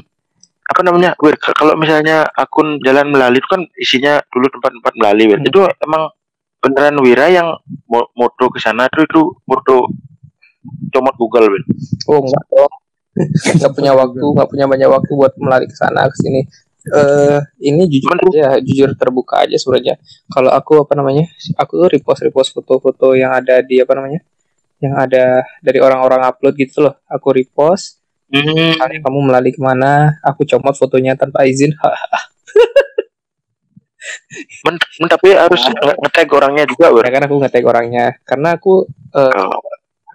Speaker 2: apa namanya Wir, kalau misalnya akun jalan melalui itu kan isinya dulu tempat-tempat melalui Wir.
Speaker 3: Hmm.
Speaker 2: itu emang beneran Wira yang mo- moto ke sana tuh itu moto comot Google Wir.
Speaker 3: oh enggak dong. Nggak punya waktu nggak punya banyak waktu buat melari ke sana ke sini. Eh ini jujur
Speaker 2: Cuman-
Speaker 3: aja jujur terbuka aja sebenarnya. Kalau aku apa namanya aku tuh repost repost foto-foto yang ada di apa namanya yang ada dari orang-orang upload gitu loh. Aku repost
Speaker 2: Hmm.
Speaker 3: kamu melalui ke mana? Aku comot fotonya tanpa izin.
Speaker 2: Men, men- tapi harus nge- nge-tag orangnya juga, Ber.
Speaker 3: ya kan aku nge-tag orangnya. Karena aku
Speaker 2: Kalau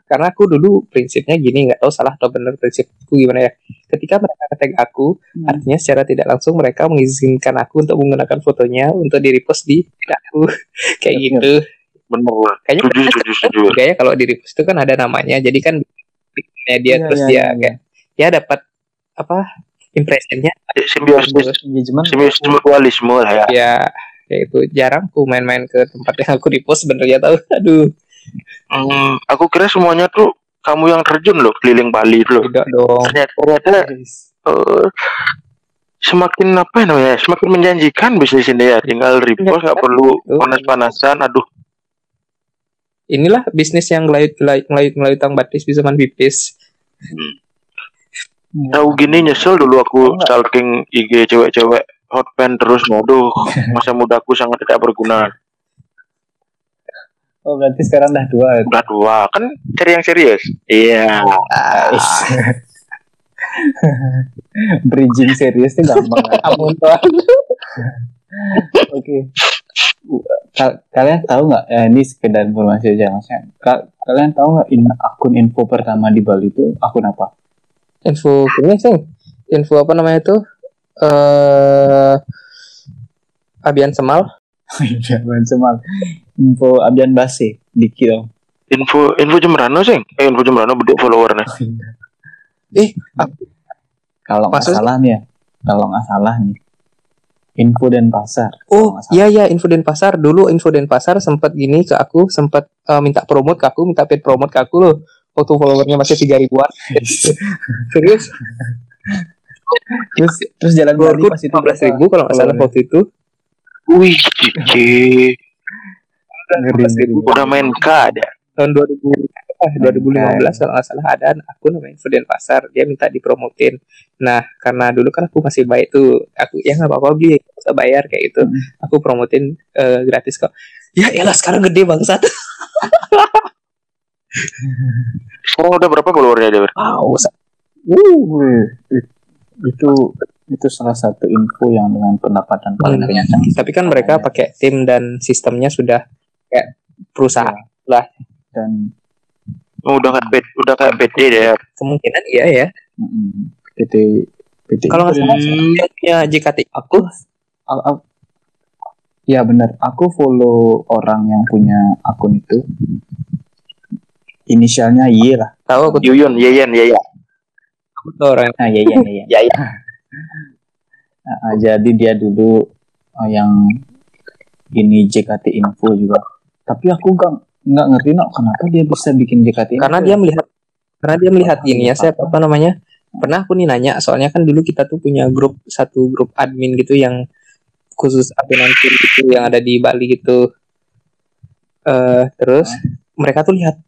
Speaker 3: karena aku dulu prinsipnya gini nggak tahu salah atau benar prinsipku gimana ya. Ketika mereka tag aku
Speaker 1: Hmm.
Speaker 3: artinya secara tidak langsung mereka mengizinkan aku untuk menggunakan fotonya untuk di repost di aku. Kayak
Speaker 1: Betul.
Speaker 3: gitu.
Speaker 2: bener
Speaker 3: kayaknya
Speaker 2: setuju setuju setuju
Speaker 3: juga ya kalau di repost itu kan ada namanya. Jadi kan bikinnya dia
Speaker 1: Iya,
Speaker 3: terus
Speaker 1: iya,
Speaker 3: dia
Speaker 1: iya,
Speaker 3: kayak ya dapat apa impressionnya.
Speaker 2: Simbiosis. Simbiosis mutualisme ya.
Speaker 3: Ya ya itu. Jarang ku main-main ke tempat yang aku repost sebenarnya tahu. Aduh
Speaker 2: Hmm, aku kira semuanya tuh kamu yang terjun loh keliling Bali itu loh.
Speaker 3: Tidak dong.
Speaker 2: Ternyata, ternyata eh, semakin apa ya namanya semakin menjanjikan bisnis ini ya. Tinggal repost nggak perlu
Speaker 3: Betul.
Speaker 2: panas-panasan aduh.
Speaker 3: Inilah bisnis yang ngelayut ngelayut ngelayut ngelayutang batis bisa man pipis.
Speaker 2: Tahu gini nyesel dulu aku stalking IG cewek-cewek hotpan terus aduh masa mudaku sangat tidak berguna
Speaker 1: oh berarti sekarang udah dua ya?
Speaker 2: udah tua kan cari yang serius iya
Speaker 1: Ais. bridging serius tuh gampang
Speaker 3: ampun tuh
Speaker 1: Oke. Ka- kalian tahu nggak? Ya, ini sekedar informasi aja maksudnya. Ka- kalian tahu nggak in- akun info pertama di Bali itu akun apa?
Speaker 3: info ini sih info apa namanya itu eh Abian Semal
Speaker 1: Jangan semal. Info Abdian Base di Kilo.
Speaker 2: info info Jembrano sih. Eh info Jembrano beduk followernya.
Speaker 3: Eh
Speaker 1: Kalau nggak salah nih ya, kalau nggak salah nih, info dan pasar.
Speaker 3: oh iya iya. Info Denpasar. Dulu info Denpasar sempat gini ke aku sempat eh, minta promote ke aku minta paid promote ke aku loh. Waktu followernya masih tiga ribuan. Serius?
Speaker 1: Terus terus jalan pas itu
Speaker 3: lima belas ribu kalau nggak salah waktu itu
Speaker 2: wih cici. Udah main K ada
Speaker 3: tahun 2000 ah 2015 kalau nggak salah ada aku namanya Info Denpasar dia minta dipromotin. Nah karena dulu kan aku masih baik tuh aku ya nggak apa-apa beli nggak usah bayar kayak gitu.
Speaker 1: Hmm.
Speaker 3: aku promotin eh, gratis kok. Ya elah sekarang gede bangsat.
Speaker 2: Sekarang udah berapa followernya dia
Speaker 1: Wih, it- itu itu salah satu info yang dengan pendapatan paling
Speaker 3: Hmm.
Speaker 1: banyak.
Speaker 3: tapi kan mereka pakai tim dan sistemnya sudah kayak perusahaan
Speaker 1: Dan
Speaker 2: Oh, udah kayak PT, udah kayak PT deh ya
Speaker 3: kemungkinan iya ya
Speaker 1: PT PT
Speaker 3: kalau nggak salah
Speaker 2: Hmm.
Speaker 3: yang punya JKT aku
Speaker 1: Al- al- Ya benar, aku follow orang yang punya akun itu. Inisialnya Y lah.
Speaker 3: tahu aku
Speaker 2: Yuyun Yeyen Yeyen
Speaker 3: tuh orang
Speaker 1: Nah, ya ya ya.
Speaker 2: Ya ya
Speaker 1: Nah, ah, jadi dia dulu ah, yang ini JKT Info juga. Tapi aku nggak nggak ngerti nak kenapa dia bisa bikin JKT Info.
Speaker 3: karena dia melihat karena dia melihat gini ya saya apa namanya pernah aku nih nanya soalnya kan dulu kita tuh punya grup satu grup admin gitu yang khusus admin gitu yang ada di Bali gitu eh terus mereka tuh lihat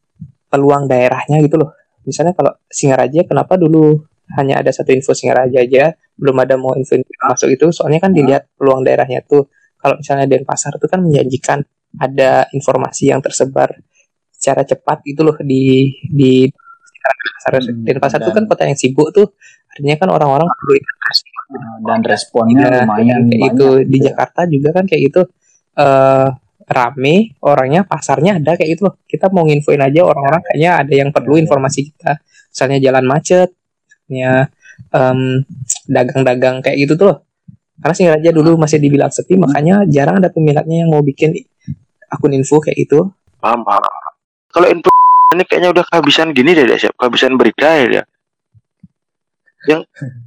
Speaker 3: peluang daerahnya gitu loh misalnya kalau Singaraja kenapa dulu hanya ada satu info Singaraja aja belum ada mau info masuk itu soalnya kan dilihat peluang daerahnya tuh kalau misalnya Denpasar itu kan menjanjikan ada informasi yang tersebar secara cepat gitu loh di di Denpasar.
Speaker 1: Hmm,
Speaker 3: Denpasar itu kan kota yang sibuk tuh artinya kan orang-orang perlu informasi
Speaker 1: Ah, dan responnya
Speaker 3: Nah,
Speaker 1: lumayan
Speaker 3: kayak
Speaker 1: banyak.
Speaker 3: gitu di Jakarta juga kan kayak gitu. Eh rame orangnya pasarnya ada kayak gitu loh. Kita mau nginfoin aja orang-orang kayaknya ada yang perlu
Speaker 1: Ya, ya.
Speaker 3: informasi kita. Misalnya jalan macet misalnya em, dagang-dagang kayak gitu tuh loh. Karena Singaraja dulu masih dibilang sepi makanya jarang ada peminatnya yang mau bikin akun info kayak gitu.
Speaker 2: Paham paham. Kalau info ini kayaknya udah kehabisan gini deh deh siap kehabisan berita ya dia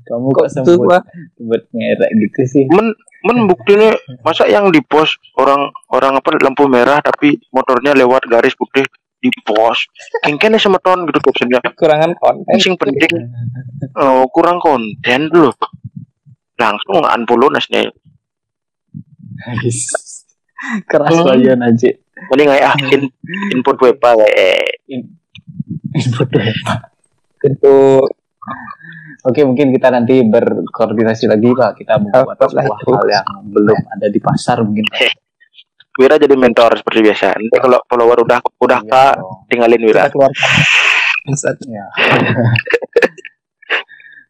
Speaker 1: Kamu
Speaker 3: kok gua
Speaker 1: sebut merek gitu sih?
Speaker 2: men men buktinya masa yang di pos orang orang apa lampu merah tapi motornya lewat garis putih di pos kengkene semeton gitu captionnya
Speaker 3: kekurangan konten
Speaker 2: sing penting oh, kurang konten dulu langsung unfollow nasnya
Speaker 1: Keras
Speaker 2: Hmm.
Speaker 1: aja.
Speaker 2: mending kayak ah in, input web kayak
Speaker 1: Input apa?
Speaker 3: itu
Speaker 1: Oke, mungkin kita nanti berkoordinasi lagi Pak. Kita membuat sebuah hal yang belum ada di pasar mungkin.
Speaker 2: Wira jadi mentor seperti biasa nanti kalau follower udah udah
Speaker 1: Iya
Speaker 2: kak tinggalin Wira.
Speaker 1: Ya.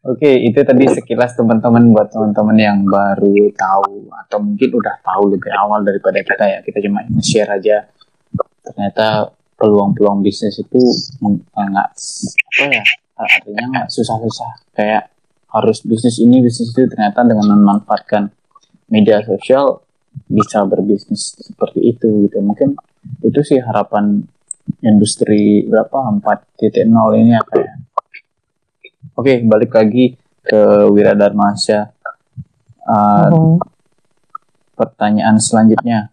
Speaker 1: Oke, itu tadi sekilas teman-teman buat teman-teman yang baru tahu atau mungkin udah tahu lebih awal daripada kita ya. Kita cuma share aja. Ternyata peluang-peluang bisnis itu mm, nggak apa ya artinya nggak susah-susah kayak harus bisnis ini bisnis itu ternyata dengan memanfaatkan media sosial bisa berbisnis seperti itu gitu mungkin itu sih harapan industri berapa 4.0 ini apa ya oke balik lagi ke Wiradarmasya uh, pertanyaan selanjutnya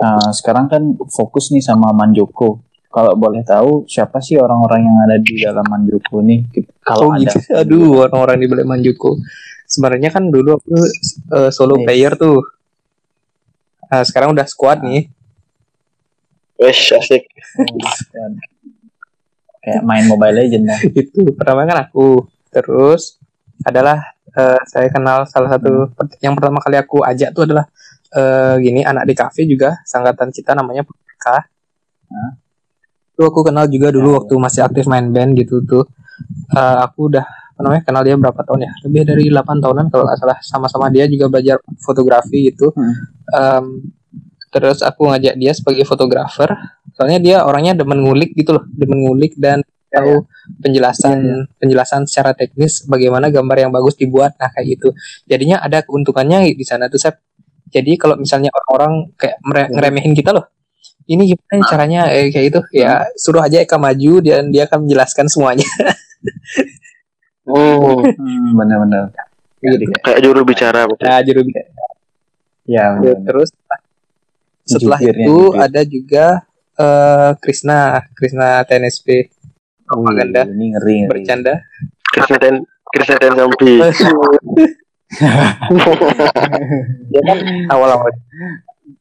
Speaker 1: uh, sekarang kan fokus nih sama Manjoko kalau boleh tahu siapa sih orang-orang yang ada di dalam Manjuku nih? Kalau
Speaker 3: oh,
Speaker 1: ada.
Speaker 3: gitu. Aduh, orang-orang di balik Manjuku. Sebenarnya kan dulu aku uh, solo
Speaker 1: Yes.
Speaker 3: player tuh. Nah, sekarang udah squad nih.
Speaker 2: Wes asik.
Speaker 1: Kayak main Mobile Legend lah.
Speaker 3: Itu pertama kan aku. Terus adalah eh, saya kenal salah satu yang pertama kali aku ajak tuh adalah eh, gini anak di kafe juga sangkatan kita namanya Putra.
Speaker 1: Hah?
Speaker 3: Itu aku kenal juga dulu
Speaker 1: Ya,
Speaker 3: waktu masih aktif main band gitu tuh. Eh, aku udah namanya kenal dia berapa tahun ya? Lebih dari 8 tahunan kalau nggak salah. Sama-sama dia juga belajar fotografi gitu.
Speaker 1: Hmm.
Speaker 3: Em, terus aku ngajak dia sebagai fotografer. Soalnya dia orangnya demen ngulik gitu loh, demen ngulik dan tahu penjelasan penjelasan secara teknis bagaimana gambar yang bagus dibuat nah kayak gitu jadinya ada keuntungannya di sana tuh Sep jadi kalau misalnya orang-orang kayak mere-
Speaker 1: Ya.
Speaker 3: ngeremehin kita loh ini gimana nih caranya eh, kayak gitu ya suruh aja Eka maju dan dia akan menjelaskan semuanya
Speaker 2: Hmm,
Speaker 1: Hmm, benar-benar. Jadi kayak
Speaker 2: kayak juru bicara betul.
Speaker 3: ya juru
Speaker 1: ya,
Speaker 3: Ya, terus setelah
Speaker 1: Jubirnya,
Speaker 3: itu
Speaker 1: jubir.
Speaker 3: ada juga eh, Krisna Krisna TNSP propaganda
Speaker 1: Wih, ini ngeri, ngeri.
Speaker 3: bercanda
Speaker 2: Krisna ten Krisna ten Sampi.
Speaker 3: dia kan awal-awal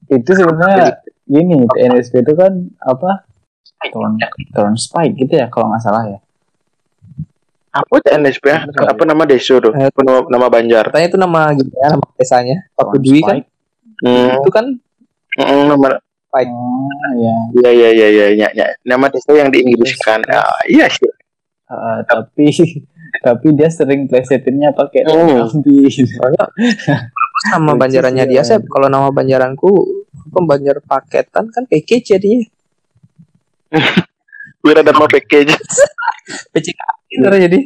Speaker 1: Itu sebenarnya gini, TNSP itu kan apa? Turn, turn spike gitu ya kalau nggak salah ya.
Speaker 2: Apa itu NSP ya? Apa nama desa tuh?
Speaker 3: Eh,
Speaker 2: Apa nama, nama Banjar?
Speaker 3: katanya itu nama gitu ya nama desanya waktu
Speaker 1: Turn
Speaker 3: Dwi kan.
Speaker 2: Hmm,
Speaker 3: itu kan
Speaker 2: mm, nama
Speaker 1: Oh, ya.
Speaker 2: ya ya ya ya ya, ya. Nama desa yang diinggriskan. Ah, iya sih.
Speaker 1: Uh, tapi tapi dia sering plesetinnya pakai
Speaker 2: Hmm.
Speaker 1: Sambi.
Speaker 3: soalnya nama banjarannya
Speaker 1: sih,
Speaker 3: dia
Speaker 1: ya.
Speaker 3: Sep kalau nama banjaranku apa banjar paketan kan kayak kece jadinya
Speaker 2: Wira Dharma package.
Speaker 3: PCK gitu jadi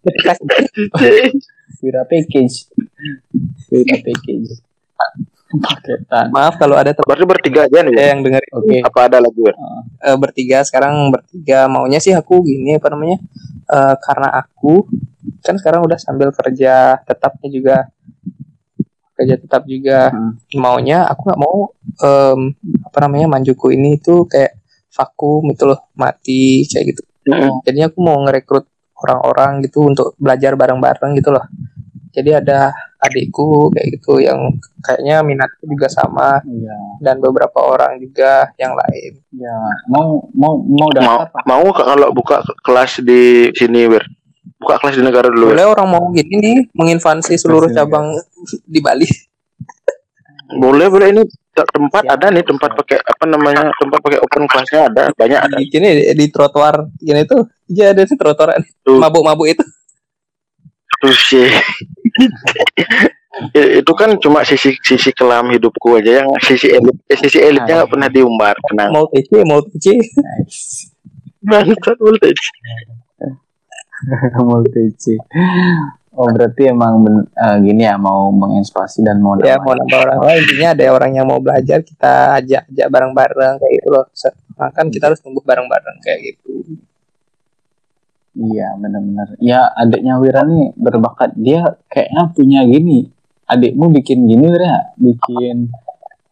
Speaker 3: PCK
Speaker 1: Wira package. Wira package. Paketan.
Speaker 3: maaf kalau ada teman
Speaker 2: Berarti bertiga aja nih.
Speaker 3: yang dengar
Speaker 1: Oke.
Speaker 2: Apa ada lagi? Wir?
Speaker 3: eh, bertiga sekarang bertiga maunya sih aku gini apa namanya eh, karena aku kan sekarang udah sambil kerja tetapnya juga kerja tetap juga
Speaker 1: Hmm.
Speaker 3: maunya aku nggak mau em, apa namanya manjuku ini tuh kayak vakum itu loh mati kayak gitu
Speaker 2: Mm.
Speaker 3: jadinya aku mau ngerekrut orang-orang gitu untuk belajar bareng-bareng gitu loh jadi ada adikku kayak gitu yang kayaknya minatnya juga sama
Speaker 1: Iya.
Speaker 3: dan beberapa orang juga yang lain
Speaker 1: Ya, mau mau mau
Speaker 2: Mau
Speaker 1: daftar Pak?
Speaker 2: mau ke- kalau buka ke- kelas di sini, Wir. Buka kelas di negara dulu.
Speaker 3: Boleh orang mau gini nih menginvasi seluruh cabang di Bali
Speaker 2: Boleh, boleh ini tempat ada nih tempat pakai apa namanya? Tempat pakai open kelasnya ada, banyak ada.
Speaker 3: di gini di, di trotoar gini tuh ya ada di trotoar
Speaker 2: Tuh.
Speaker 3: mabuk-mabuk itu
Speaker 2: Terus sih. Itu kan cuma sisi sisi kelam hidupku aja yang sisi elit eh, sisi elitnya nggak pernah diumbar tenang
Speaker 3: mau TC mau TC
Speaker 1: Nice.
Speaker 2: bangsat voltage
Speaker 1: Multi Oh berarti emang ben- eh, gini ya mau menginspirasi dan mau
Speaker 3: ya mau nambah orang lain intinya ada orang yang mau belajar kita ajak ajak bareng-bareng kayak gitu loh kan kita harus tumbuh bareng-bareng kayak gitu
Speaker 1: Iya benar-benar. Ya adiknya Wira nih berbakat. Dia kayaknya punya gini. Adikmu bikin gini Wira, bikin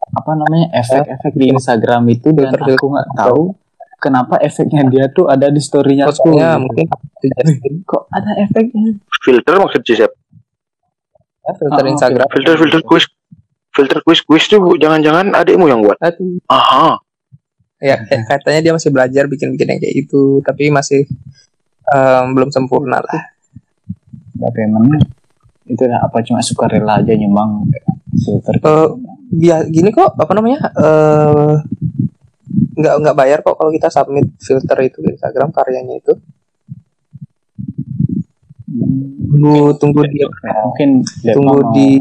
Speaker 1: apa namanya efek-efek di Instagram itu dan aku nggak tahu kenapa efeknya dia tuh ada di storynya aku.
Speaker 3: Maksudnya
Speaker 1: gitu.
Speaker 3: mungkin
Speaker 1: Kok ada efeknya?
Speaker 2: filter maksud sih Sep.
Speaker 3: ya, filter
Speaker 1: Oh,
Speaker 3: Instagram
Speaker 2: filter filter quiz filter quiz quiz tuh Bu, jangan-jangan adikmu yang buat
Speaker 3: Aduh.
Speaker 2: aha
Speaker 3: ya kayak- katanya dia masih belajar bikin-bikin yang kayak itu tapi masih em, belum sempurna lah
Speaker 1: Tapi emangnya itu lah apa cuma suka rela aja nyumbang filter.
Speaker 3: Eh, dia gini kok apa namanya eh nggak nggak bayar kok kalau kita submit filter itu ke Instagram karyanya itu tunggu tunggu dia
Speaker 1: mungkin
Speaker 3: tunggu
Speaker 1: mau
Speaker 3: di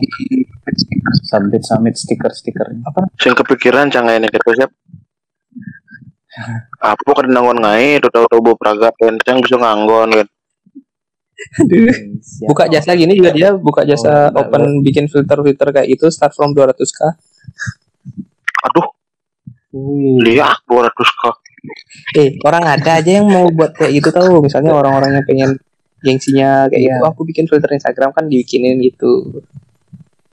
Speaker 1: submit submit stiker stiker.
Speaker 3: apa
Speaker 2: sing kepikiran canggih ini gitu Sep Apa kan nangon ngai, tuh tahu tahu praga pencang bisa nganggon kan.
Speaker 3: Aduh.
Speaker 1: Siap.
Speaker 3: Buka jasa gini juga dia buka jasa
Speaker 1: Oh,
Speaker 3: open bikin filter-filter kayak itu start from 200k.
Speaker 2: Aduh,
Speaker 1: Wih.
Speaker 2: Lihat 200 kok.
Speaker 3: Eh, orang ada aja yang mau buat kayak gitu tahu. Misalnya orang-orang yang pengen gengsinya kayak
Speaker 1: Iya.
Speaker 3: gitu. Aku bikin filter Instagram kan dibikinin gitu.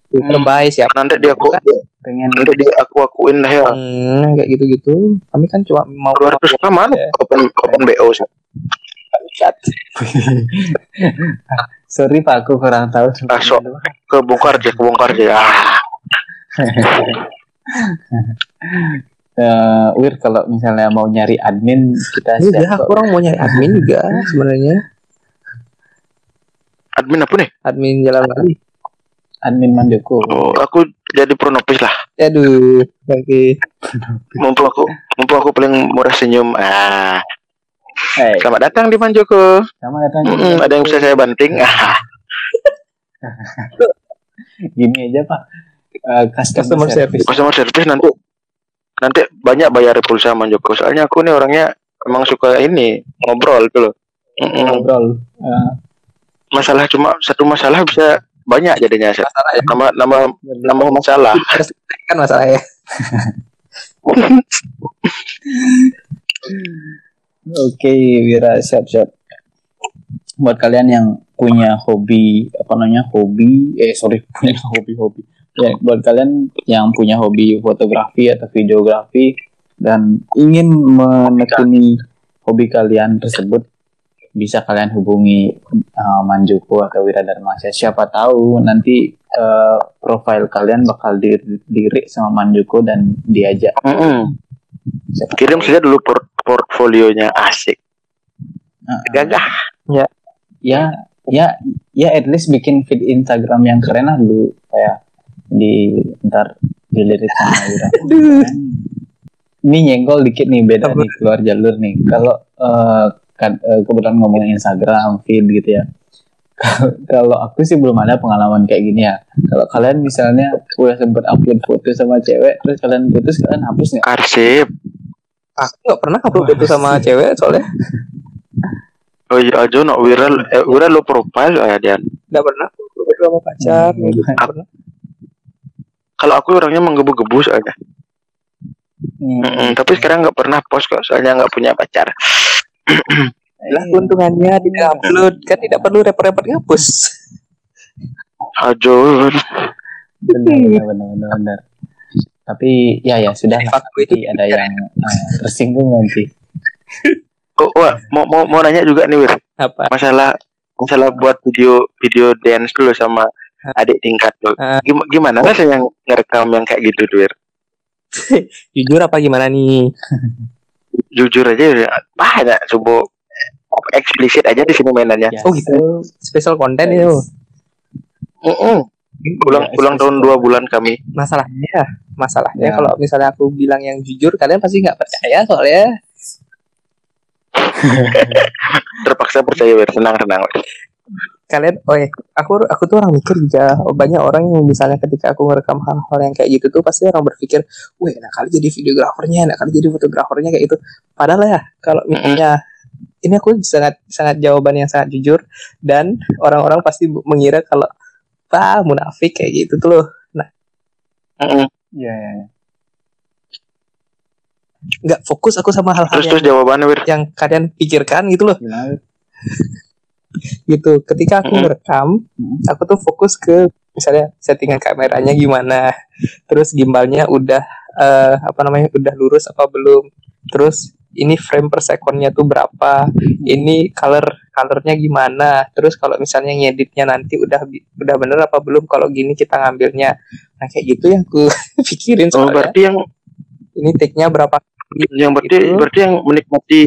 Speaker 3: Filter
Speaker 2: Hmm.
Speaker 3: by siapa?
Speaker 2: Nanti dia aku
Speaker 1: pengen
Speaker 2: nanti dia aku akuin lah ya.
Speaker 3: Hmm, kayak gitu-gitu. Kami kan cuma mau
Speaker 2: 200 k mana?
Speaker 3: Ya.
Speaker 2: Open open BO sih.
Speaker 3: chat.
Speaker 1: sorry pak aku kurang tahu
Speaker 2: Ah, sok. Kebongkar aja, kebongkar aja.
Speaker 1: Eh, Wir kalau misalnya mau nyari admin kita
Speaker 3: dia
Speaker 1: kok.
Speaker 3: kurang mau nyari admin juga sebenarnya.
Speaker 2: admin apa nih?
Speaker 3: Admin jalan lagi.
Speaker 1: admin Manjoko
Speaker 2: Oh, aku jadi pronopis lah.
Speaker 3: Aduh, oke.
Speaker 2: Mumpung aku mumpung aku paling murah senyum. Ah,
Speaker 1: hey,
Speaker 2: selamat datang di Manjoko.
Speaker 1: sama datang
Speaker 2: Mm-mm, ada yang bisa saya banting? Ah,
Speaker 1: gini aja pak Eh,
Speaker 3: Customer service.
Speaker 2: customer service nanti nanti banyak bayar pulsa Manjoko. Soalnya aku nih orangnya emang suka ini ngobrol gitu loh.
Speaker 1: Ngobrol Eh,
Speaker 2: Masalah cuma satu masalah bisa banyak jadinya.
Speaker 3: Masalah ya.
Speaker 2: Nama nama nama masalah.
Speaker 3: Harus kan masalahnya.
Speaker 1: Oke, Wira siap-siap. Buat kalian yang punya hobi apa namanya hobi, eh sorry punya hobi-hobi. Ya, buat kalian yang punya hobi fotografi atau videografi dan ingin menekuni hobi kalian tersebut, bisa kalian hubungi uh, Manjuko atau Wira Darmasya. Siapa tahu nanti uh, profil kalian bakal di- dilirik sama Manjuko dan diajak.
Speaker 2: Mm-mm.
Speaker 1: Siapa
Speaker 2: Kirim saja dulu port- portfolionya asik.
Speaker 1: Uh-uh.
Speaker 2: Gagah.
Speaker 1: ya ya ya at least bikin feed Instagram yang keren lah dulu kayak di ntar dilirik sama Wira. Ini nyenggol dikit nih beda nih keluar jalur nih. Kalau eh, kan, eh, kebetulan ngomongin Instagram feed gitu ya. Kalau aku sih belum ada pengalaman kayak gini ya. Kalau kalian misalnya udah sempet upload foto sama cewek, terus kalian putus, kalian hapus nggak?
Speaker 2: Arsip.
Speaker 3: Aku nggak pernah upload itu sama cewek soalnya
Speaker 2: Oh iya aja no viral eh, viral lo profile ya dia.
Speaker 3: nggak pernah upload itu sama pacar
Speaker 1: Hmm.
Speaker 3: gitu. Nggak pernah.
Speaker 2: Kalau aku orangnya menggebu-gebu soalnya.
Speaker 1: Hmm.
Speaker 2: Mm-mm, tapi sekarang nggak pernah post kok soalnya nggak punya pacar.
Speaker 3: Lah keuntungannya tidak upload kan tidak perlu repot-repot ngapus.
Speaker 2: Ajo.
Speaker 1: benar benar benar benar, benar. Tapi ya ya sudah
Speaker 3: itu
Speaker 1: ada yang eh, tersinggung nanti.
Speaker 2: Kok wah, mau mau mau nanya juga nih Wir.
Speaker 3: apa?
Speaker 2: Masalah masalah buat video video dance dulu sama adik tingkat lo.
Speaker 3: Ah.
Speaker 2: Gim- Gimana rasanya ngerekam yang kayak gitu tuh Wir?
Speaker 3: Jujur apa gimana nih?
Speaker 2: Jujur aja ya, banyak coba eksplisit aja di sini mainannya.
Speaker 1: Ya,
Speaker 3: Oh, gitu. Special content itu.
Speaker 2: Mm-mm. Ulang
Speaker 1: Ya,
Speaker 2: ulang tahun dua bulan kami.
Speaker 3: Masalahnya, masalahnya
Speaker 1: Ya.
Speaker 3: kalau misalnya aku bilang yang jujur, kalian pasti nggak percaya soalnya.
Speaker 2: Terpaksa percaya senang senang.
Speaker 3: Kalian, oh ya, aku aku tuh orang mikir juga oh, banyak orang yang misalnya ketika aku ngerekam hal-hal yang kayak gitu tuh pasti orang berpikir, wah enak kali jadi videografernya, enak kali jadi fotografernya kayak gitu. Padahal ya, kalau misalnya ini aku sangat sangat jawaban yang sangat jujur dan orang-orang pasti mengira kalau ah munafik kayak gitu tuh loh.
Speaker 2: Mm-mm.
Speaker 1: Ya, ya, ya.
Speaker 3: Nggak fokus aku sama hal-hal
Speaker 2: Terus
Speaker 3: yang,
Speaker 2: terus jawabannya Wir.
Speaker 3: yang kalian pikirkan gitu loh. Gitu ketika aku
Speaker 2: Mm-mm.
Speaker 3: ngerekam
Speaker 1: Mm.
Speaker 3: aku tuh fokus ke misalnya settingan kameranya gimana terus gimbalnya udah eh, apa namanya udah lurus apa belum terus ini frame per secondnya tuh berapa ini color colornya gimana terus kalau misalnya ngeditnya nanti udah udah bener apa belum kalau gini kita ngambilnya nah kayak gitu yang aku pikirin
Speaker 2: Oh,
Speaker 3: soalnya
Speaker 2: berarti yang
Speaker 3: ini take-nya berapa
Speaker 2: yang berarti
Speaker 3: Gitu.
Speaker 2: berarti yang menikmati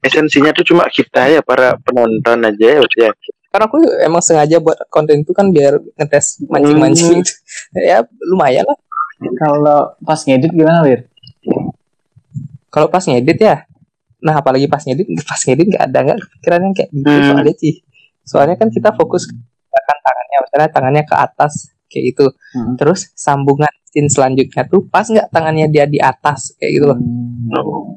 Speaker 2: esensinya tuh cuma kita ya para penonton aja ya berarti ya.
Speaker 3: karena aku emang sengaja buat konten itu kan biar ngetes mancing-mancing
Speaker 2: Hmm.
Speaker 3: ya lumayan lah
Speaker 1: Kalau pas ngedit gimana, Wir?
Speaker 3: kalau pas ngedit ya nah apalagi pas ngedit pas ngedit nggak ada nggak kepikiran yang kayak gitu
Speaker 2: Hmm.
Speaker 3: soalnya sih soalnya kan kita fokus ke gerakan tangannya misalnya tangannya ke atas kayak gitu
Speaker 1: Hmm.
Speaker 3: terus sambungan scene selanjutnya tuh pas nggak tangannya dia di atas kayak gitu loh
Speaker 1: Hmm.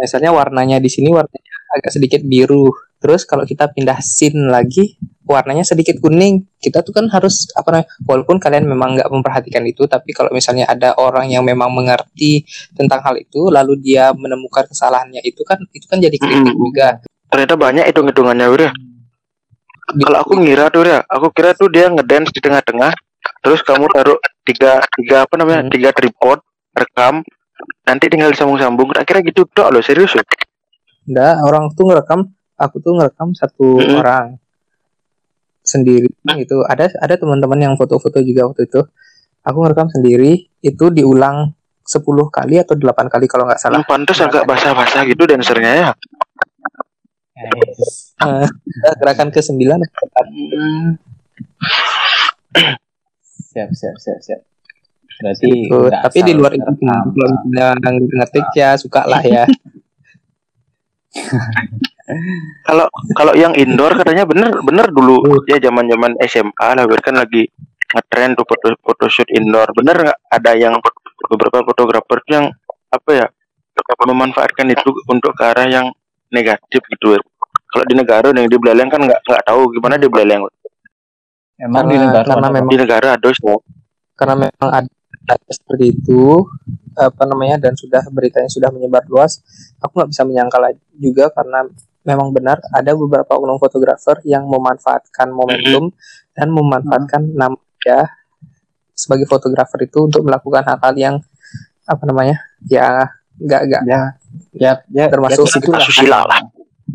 Speaker 3: Misalnya warnanya di sini warnanya agak sedikit biru terus kalau kita pindah scene lagi warnanya sedikit kuning kita tuh kan harus apa namanya walaupun kalian memang nggak memperhatikan itu tapi kalau misalnya ada orang yang memang mengerti tentang hal itu lalu dia menemukan kesalahannya itu kan itu kan jadi kritik
Speaker 2: Mm.
Speaker 3: juga
Speaker 2: Ternyata banyak hitung-hitungannya Wir ya.
Speaker 3: Di-
Speaker 2: Kalau aku ngira tuh ya, aku kira tuh dia ngedance di tengah-tengah, terus kamu taruh tiga tiga apa namanya
Speaker 3: Hmm.
Speaker 2: tiga tripod, rekam, nanti tinggal disambung-sambung. Tak kira gitu dok loh serius loh.
Speaker 3: Enggak, orang tuh ngerekam, aku tuh ngerekam satu
Speaker 2: Mm-mm.
Speaker 3: orang sendiri gitu. Ada ada teman-teman yang foto-foto juga waktu itu. Aku ngerekam sendiri, itu diulang 10 kali atau 8 kali kalau nggak salah.
Speaker 2: Hmm, pantas agak basah-basah gitu dancernya ya.
Speaker 1: Nice.
Speaker 3: Eh, gerakan ke-9
Speaker 1: Siap, siap, siap, siap. Berarti
Speaker 3: gitu. Tapi di luar itu belum yang ngetik ya suka lah ya.
Speaker 2: Kalau kalau yang indoor katanya bener bener dulu ya zaman-zaman SMA lah kan lagi ngetren tuh foto photoshoot indoor. Bener nggak ada yang beberapa fotografer tuh yang apa ya memanfaatkan itu untuk ke arah yang negatif gitu. Kalau di negara yang di Beleleng kan nggak nggak tahu gimana di Beleleng.
Speaker 1: Emang
Speaker 3: Karena-
Speaker 1: di negara
Speaker 3: karena memang-
Speaker 2: Di negara ada
Speaker 3: karena memang ada seperti itu apa namanya dan sudah beritanya sudah menyebar luas. Aku nggak bisa menyangkal juga karena memang benar ada beberapa oknum fotografer yang memanfaatkan momentum dan memanfaatkan nama dia sebagai fotografer itu untuk melakukan hal-hal yang apa namanya ya nggak nggak
Speaker 1: ya ya ya
Speaker 3: Termasuk
Speaker 1: ya, situlah.
Speaker 2: asusila lah.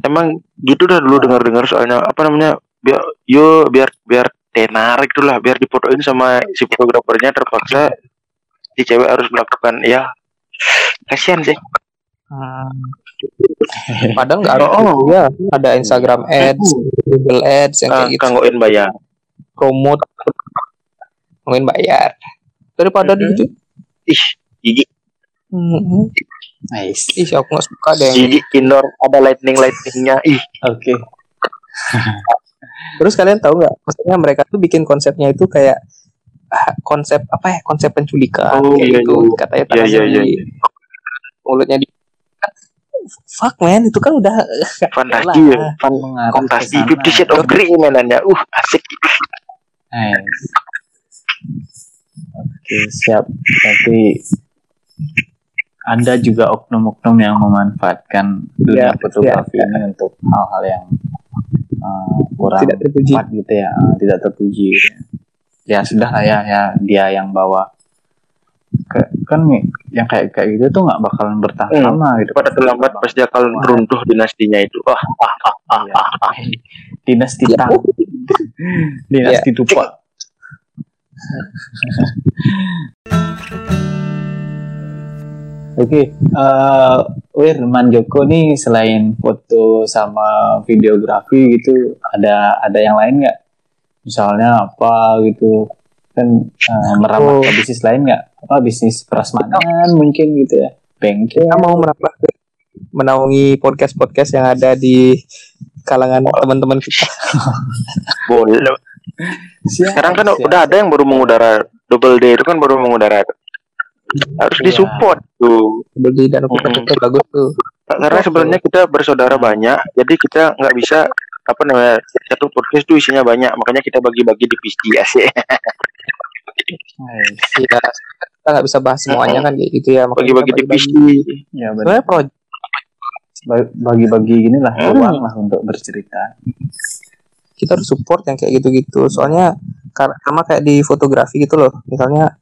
Speaker 2: Emang gitu dah dulu dengar-dengar soalnya apa namanya biar yo biar biar tenar itulah biar difotoin sama si fotografernya terpaksa si cewek harus melakukan ya kasihan sih
Speaker 3: Hmm. padahal nggak ada
Speaker 2: Oh.
Speaker 3: ya ada Instagram Ads Google Ads yang
Speaker 2: ah,
Speaker 3: kayak gitu
Speaker 2: kanggoin bayar
Speaker 3: promote ngomongin bayar daripada
Speaker 1: Mhm.
Speaker 3: di gitu
Speaker 2: ih gigi
Speaker 3: Hmm,
Speaker 1: Nice.
Speaker 3: ih aku nggak suka deh yang
Speaker 2: gigi indoor ada lightning lightningnya ih
Speaker 1: Oke.
Speaker 3: Terus kalian tahu nggak? Maksudnya mereka tuh bikin konsepnya itu kayak ah, konsep apa ya? Konsep penculikan
Speaker 2: Oh,
Speaker 3: kayak
Speaker 2: iya,
Speaker 3: gitu.
Speaker 2: iya.
Speaker 3: Katanya
Speaker 2: Iya,
Speaker 3: tangannya
Speaker 2: iya, iya.
Speaker 3: di mulutnya di Fuck man, itu kan udah
Speaker 2: fantasi
Speaker 3: Lah.
Speaker 2: ya fan fantasi. Fifty Shades of Grey mainannya uh asik
Speaker 1: Nice. Oke, siap. Berarti ada juga oknum-oknum yang memanfaatkan dunia
Speaker 3: Ya,
Speaker 1: fotografi ini untuk hal-hal yang uh, kurang
Speaker 3: tidak terpuji.
Speaker 1: tepat gitu ya, uh, tidak terpuji. gitu ya. Ya sudah lah ya, ya dia yang bawa. Ke- kan nih, yang kayak kayak gitu tuh nggak bakalan bertahan
Speaker 2: Hmm.
Speaker 1: lama gitu.
Speaker 2: pada terlambat pasti akan runtuh dinastinya itu ah
Speaker 1: Iya. Dinasti
Speaker 3: Ya.
Speaker 1: Tang. Dinasti Tupa. Oke, eh Wir Joko nih selain foto sama videografi gitu, ada ada yang lain nggak? Misalnya apa gitu? Kan eh, merambah
Speaker 3: Oh.
Speaker 1: ke bisnis lain nggak? Apa bisnis prasmanan mungkin gitu ya? Bengkel.
Speaker 3: Kita mau merambah menaungi podcast-podcast yang ada di kalangan teman-teman kita.
Speaker 2: boleh
Speaker 1: Siap,
Speaker 2: sekarang kan
Speaker 1: siap.
Speaker 2: udah ada yang baru mengudara double D itu kan baru mengudara harus
Speaker 1: Iya.
Speaker 2: disupport tuh
Speaker 3: Beli dan aku
Speaker 2: Mm-mm.
Speaker 3: itu bagus tuh.
Speaker 2: karena sebenarnya kita bersaudara banyak jadi kita nggak bisa apa namanya satu podcast tuh isinya banyak makanya kita bagi-bagi divisi asik
Speaker 1: Nice.
Speaker 3: Iya, kita nggak bisa bahas semuanya kan kayak gitu ya. makanya
Speaker 2: bagi-bagi
Speaker 3: kita
Speaker 2: divisi
Speaker 1: Ya benar. Bagi-bagi gini lah,
Speaker 2: Hmm.
Speaker 1: ruang lah untuk bercerita.
Speaker 3: kita harus support yang kayak gitu-gitu soalnya kar- sama kayak di fotografi gitu loh misalnya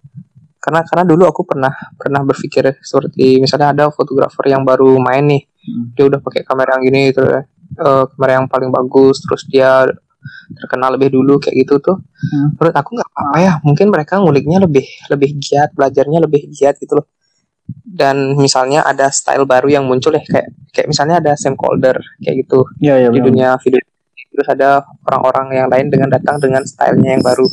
Speaker 3: karena karena dulu aku pernah pernah berpikir seperti misalnya ada fotografer yang baru main nih
Speaker 1: Hmm.
Speaker 3: dia udah pakai kamera yang gini terus eh, kamera yang paling bagus terus dia terkenal lebih dulu kayak gitu tuh.
Speaker 1: Hmm.
Speaker 3: menurut aku nggak apa-apa ya mungkin mereka nguliknya lebih lebih giat belajarnya lebih giat gitu loh. Dan misalnya ada style baru yang muncul ya kayak kayak misalnya ada Sam Calder kayak gitu.
Speaker 1: Iya, iya
Speaker 3: di dunia video terus ada orang-orang yang lain dengan datang dengan stylenya yang baru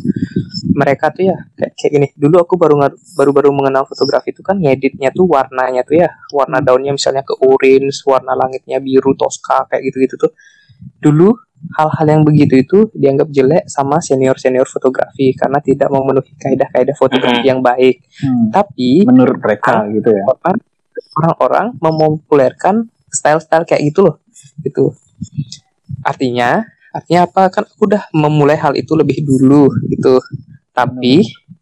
Speaker 3: mereka tuh ya kayak, kayak gini. Dulu aku baru ngar- baru-baru mengenal fotografi itu kan ngeditnya tuh warnanya tuh ya warna daunnya misalnya ke orange warna langitnya biru toska kayak gitu-gitu tuh. Dulu hal-hal yang begitu itu dianggap jelek sama senior-senior fotografi karena tidak memenuhi kaidah-kaidah fotografi yang baik.
Speaker 1: Hmm.
Speaker 3: tapi
Speaker 1: Menurut mereka gitu ya.
Speaker 3: orang- orang-orang mempopulerkan style-style kayak gitu loh gitu. Artinya artinya apa? Kan aku udah memulai hal itu lebih dulu gitu tapi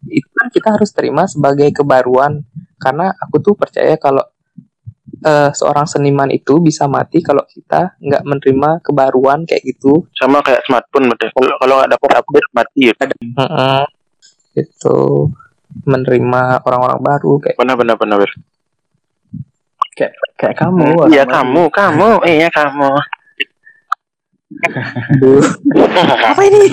Speaker 3: itu kan kita harus terima sebagai kebaruan. Karena aku tuh percaya kalau eh, seorang seniman itu bisa mati kalau kita nggak menerima kebaruan kayak gitu.
Speaker 2: Sama kayak smartphone betul. Kalau nggak dapat update mati ya.
Speaker 3: Mm-mm. itu menerima orang-orang baru kayak
Speaker 2: Benar benar
Speaker 1: kayak kayak kamu
Speaker 2: Iya kamu, kamu, iya kamu.
Speaker 3: apa ini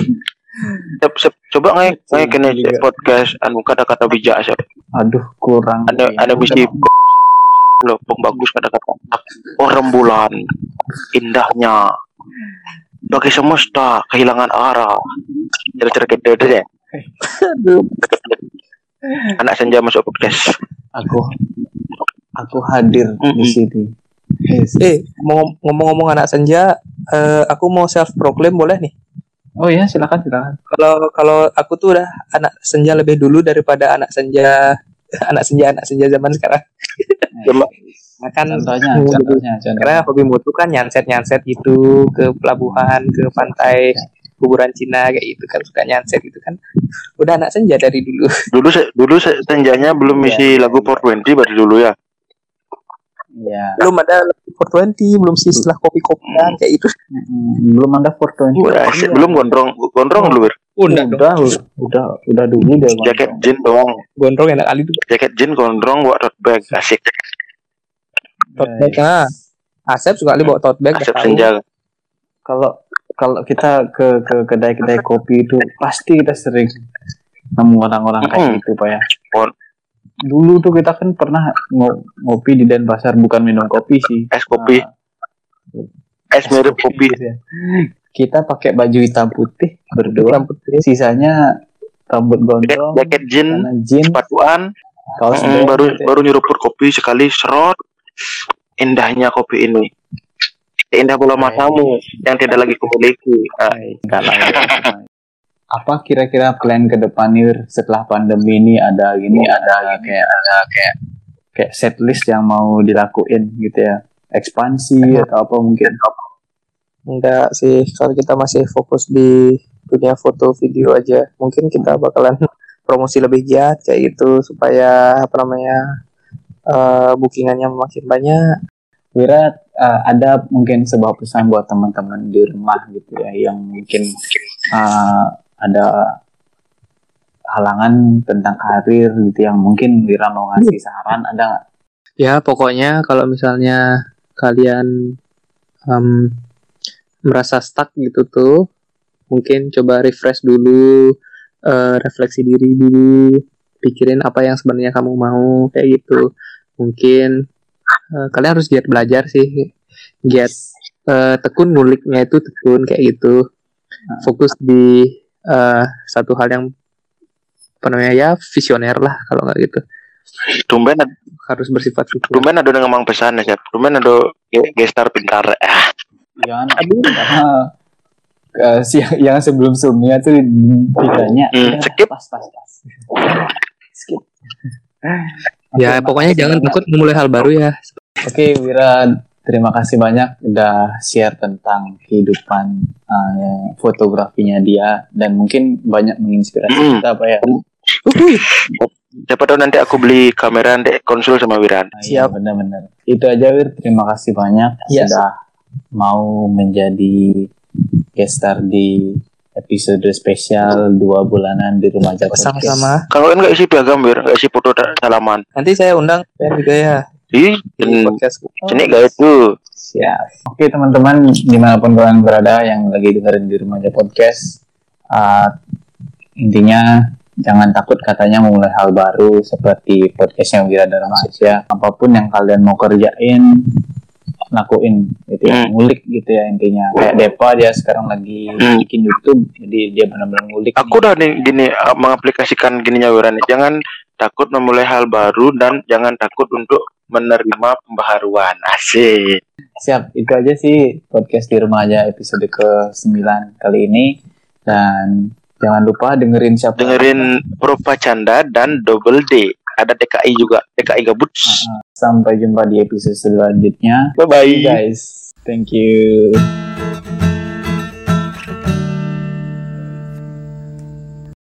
Speaker 2: Sep, sep, coba ngai ngai kena podcast anu kata-kata bijak sep.
Speaker 1: aduh kurang
Speaker 2: Ada
Speaker 1: Ya,
Speaker 2: ada mesti loh peng bagus kata-kata. Oh rembulan, indahnya. Bagi semesta kehilangan arah. Cara-cara gitu itu deh. Anak senja masuk podcast.
Speaker 1: aku aku hadir di
Speaker 2: Mm-mm.
Speaker 1: sini Yes.
Speaker 3: eh mau ngomong-ngomong anak senja eh, aku mau self proclaim boleh nih
Speaker 1: oh ya silakan silakan.
Speaker 3: Kalau kalau aku tuh udah anak senja lebih dulu daripada anak senja anak senja anak senja zaman sekarang.
Speaker 2: Cuma
Speaker 3: Nah, kan
Speaker 1: contohnya
Speaker 3: Hmm,
Speaker 1: contohnya
Speaker 3: karena
Speaker 1: contohnya
Speaker 3: hobimu tuh kan nyanset nyanset gitu ke pelabuhan ke pantai kuburan Cina kayak gitu kan suka nyanset gitu kan. Udah anak senja dari dulu.
Speaker 2: Dulu se- dulu se- senjanya belum
Speaker 1: Iya.
Speaker 2: isi lagu 420 baru dulu ya.
Speaker 1: Ya
Speaker 3: belum ada 420 belum sih istilah kopi kopian kayak itu
Speaker 1: Mm, belum ada 420
Speaker 2: Udah,
Speaker 1: Iya.
Speaker 2: belum gondrong gondrong dulu. Wir.
Speaker 3: udah
Speaker 1: udah udah udah dulu deh.
Speaker 2: Jaket jean doang.
Speaker 3: gondrong enak kali tuh
Speaker 2: Jaket jean gondrong buat tote bag asik.
Speaker 3: tote bag nah Asep suka kali bawa tote bag tahu.
Speaker 2: senja.
Speaker 1: kalau kalau kita ke ke kedai-kedai kopi itu pasti kita sering nemu orang-orang kayak gitu pak ya. Dulu tuh kita kan pernah ngo- ngopi di Denpasar bukan minum kopi sih.
Speaker 2: Es kopi,
Speaker 1: Ah,
Speaker 2: es mirip kopi.
Speaker 1: ya. Kita pakai baju hitam putih berdua.
Speaker 3: Hitam putih.
Speaker 1: Sisanya rambut
Speaker 2: Jaket,
Speaker 1: gondrong,
Speaker 2: jaket jean,
Speaker 1: celana jeans,
Speaker 2: sepatuan,
Speaker 1: kaos
Speaker 2: Mm,
Speaker 1: band
Speaker 2: baru
Speaker 1: gitu ya.
Speaker 2: baru nyeruput kopi sekali serot. Indahnya kopi ini. Indah bola matamu yang tidak lagi kumiliki. Ah,
Speaker 1: Enggak lah. Apa kira-kira plan ke depan nih setelah pandemi ini ada gini ada kayak ada kayak kayak set list yang mau dilakuin gitu ya? Ekspansi atau apa mungkin?
Speaker 3: Enggak sih, kalau kita masih fokus di dunia foto video aja, mungkin kita bakalan promosi lebih giat kayak gitu supaya apa namanya eh, bookingannya makin banyak.
Speaker 1: Wira uh, ada mungkin sebuah pesan buat teman-teman di rumah gitu ya yang mungkin uh, ada halangan tentang karir gitu yang mungkin Wira mau ngasih saran ada nggak?
Speaker 3: Ya pokoknya kalau misalnya kalian em, merasa stuck gitu tuh, mungkin coba refresh dulu, eh, refleksi diri dulu, pikirin apa yang sebenarnya kamu mau kayak gitu. Mungkin eh, kalian harus giat belajar sih, giat eh, tekun nguliknya itu tekun kayak gitu. Fokus di eh, satu hal yang apa namanya ya visioner lah kalau nggak gitu
Speaker 2: tumben
Speaker 3: harus bersifat visioner.
Speaker 2: tumben ada ngomong pesan ya. Tumben ada ge- gestar pintar. Ah,
Speaker 1: Jangan karena uh, si yang sebelum sebelumnya tuh ditanya
Speaker 2: Hmm,
Speaker 1: "Udah,
Speaker 2: skip."
Speaker 1: pas pas pas skip
Speaker 3: Ya
Speaker 1: Oke,
Speaker 3: pokoknya jangan takut memulai hal baru ya.
Speaker 1: Oke Wira terima kasih banyak udah share tentang kehidupan uh, fotografinya dia dan mungkin banyak menginspirasi
Speaker 2: Hmm.
Speaker 1: kita apa ya
Speaker 2: Siapa tahu nanti aku beli kamera nanti konsul sama Wiran.
Speaker 1: Ah, iya, benar-benar itu aja Wir terima kasih banyak
Speaker 3: Yes.
Speaker 1: sudah mau menjadi guest star di episode spesial dua bulanan di rumah Podcast.
Speaker 3: Sama-sama.
Speaker 2: Kalau kan nggak isi piagam Wir, nggak isi foto salaman.
Speaker 3: Nanti saya undang juga ya
Speaker 2: Ih,
Speaker 3: di
Speaker 2: hmm,
Speaker 3: podcast.
Speaker 2: ini gak itu.
Speaker 1: Siap. Oke teman-teman, di mana pun kalian berada yang lagi dengerin di rumah aja podcast, uh, intinya jangan takut katanya memulai hal baru seperti podcast yang Wira Dharma Asia. Apa pun yang kalian mau kerjain, lakuin gitu ya, ngulik gitu ya intinya. Kayak Depa dia sekarang lagi
Speaker 2: Hmm.
Speaker 1: bikin YouTube, jadi dia benar-benar ngulik.
Speaker 2: Aku udah nih gini uh, mengaplikasikan gininya Wiran. Jangan takut memulai hal baru dan jangan takut untuk menerima pembaharuan. Asik.
Speaker 1: Siap, itu aja sih podcast di rumah aja episode ke-9 kali ini. Dan jangan lupa dengerin siapa
Speaker 2: Dengerin Propa Canda dan Double D. ada TKI juga TKI gabut
Speaker 1: Sampai jumpa di episode selanjutnya.
Speaker 2: bye bye
Speaker 1: guys. Thank you.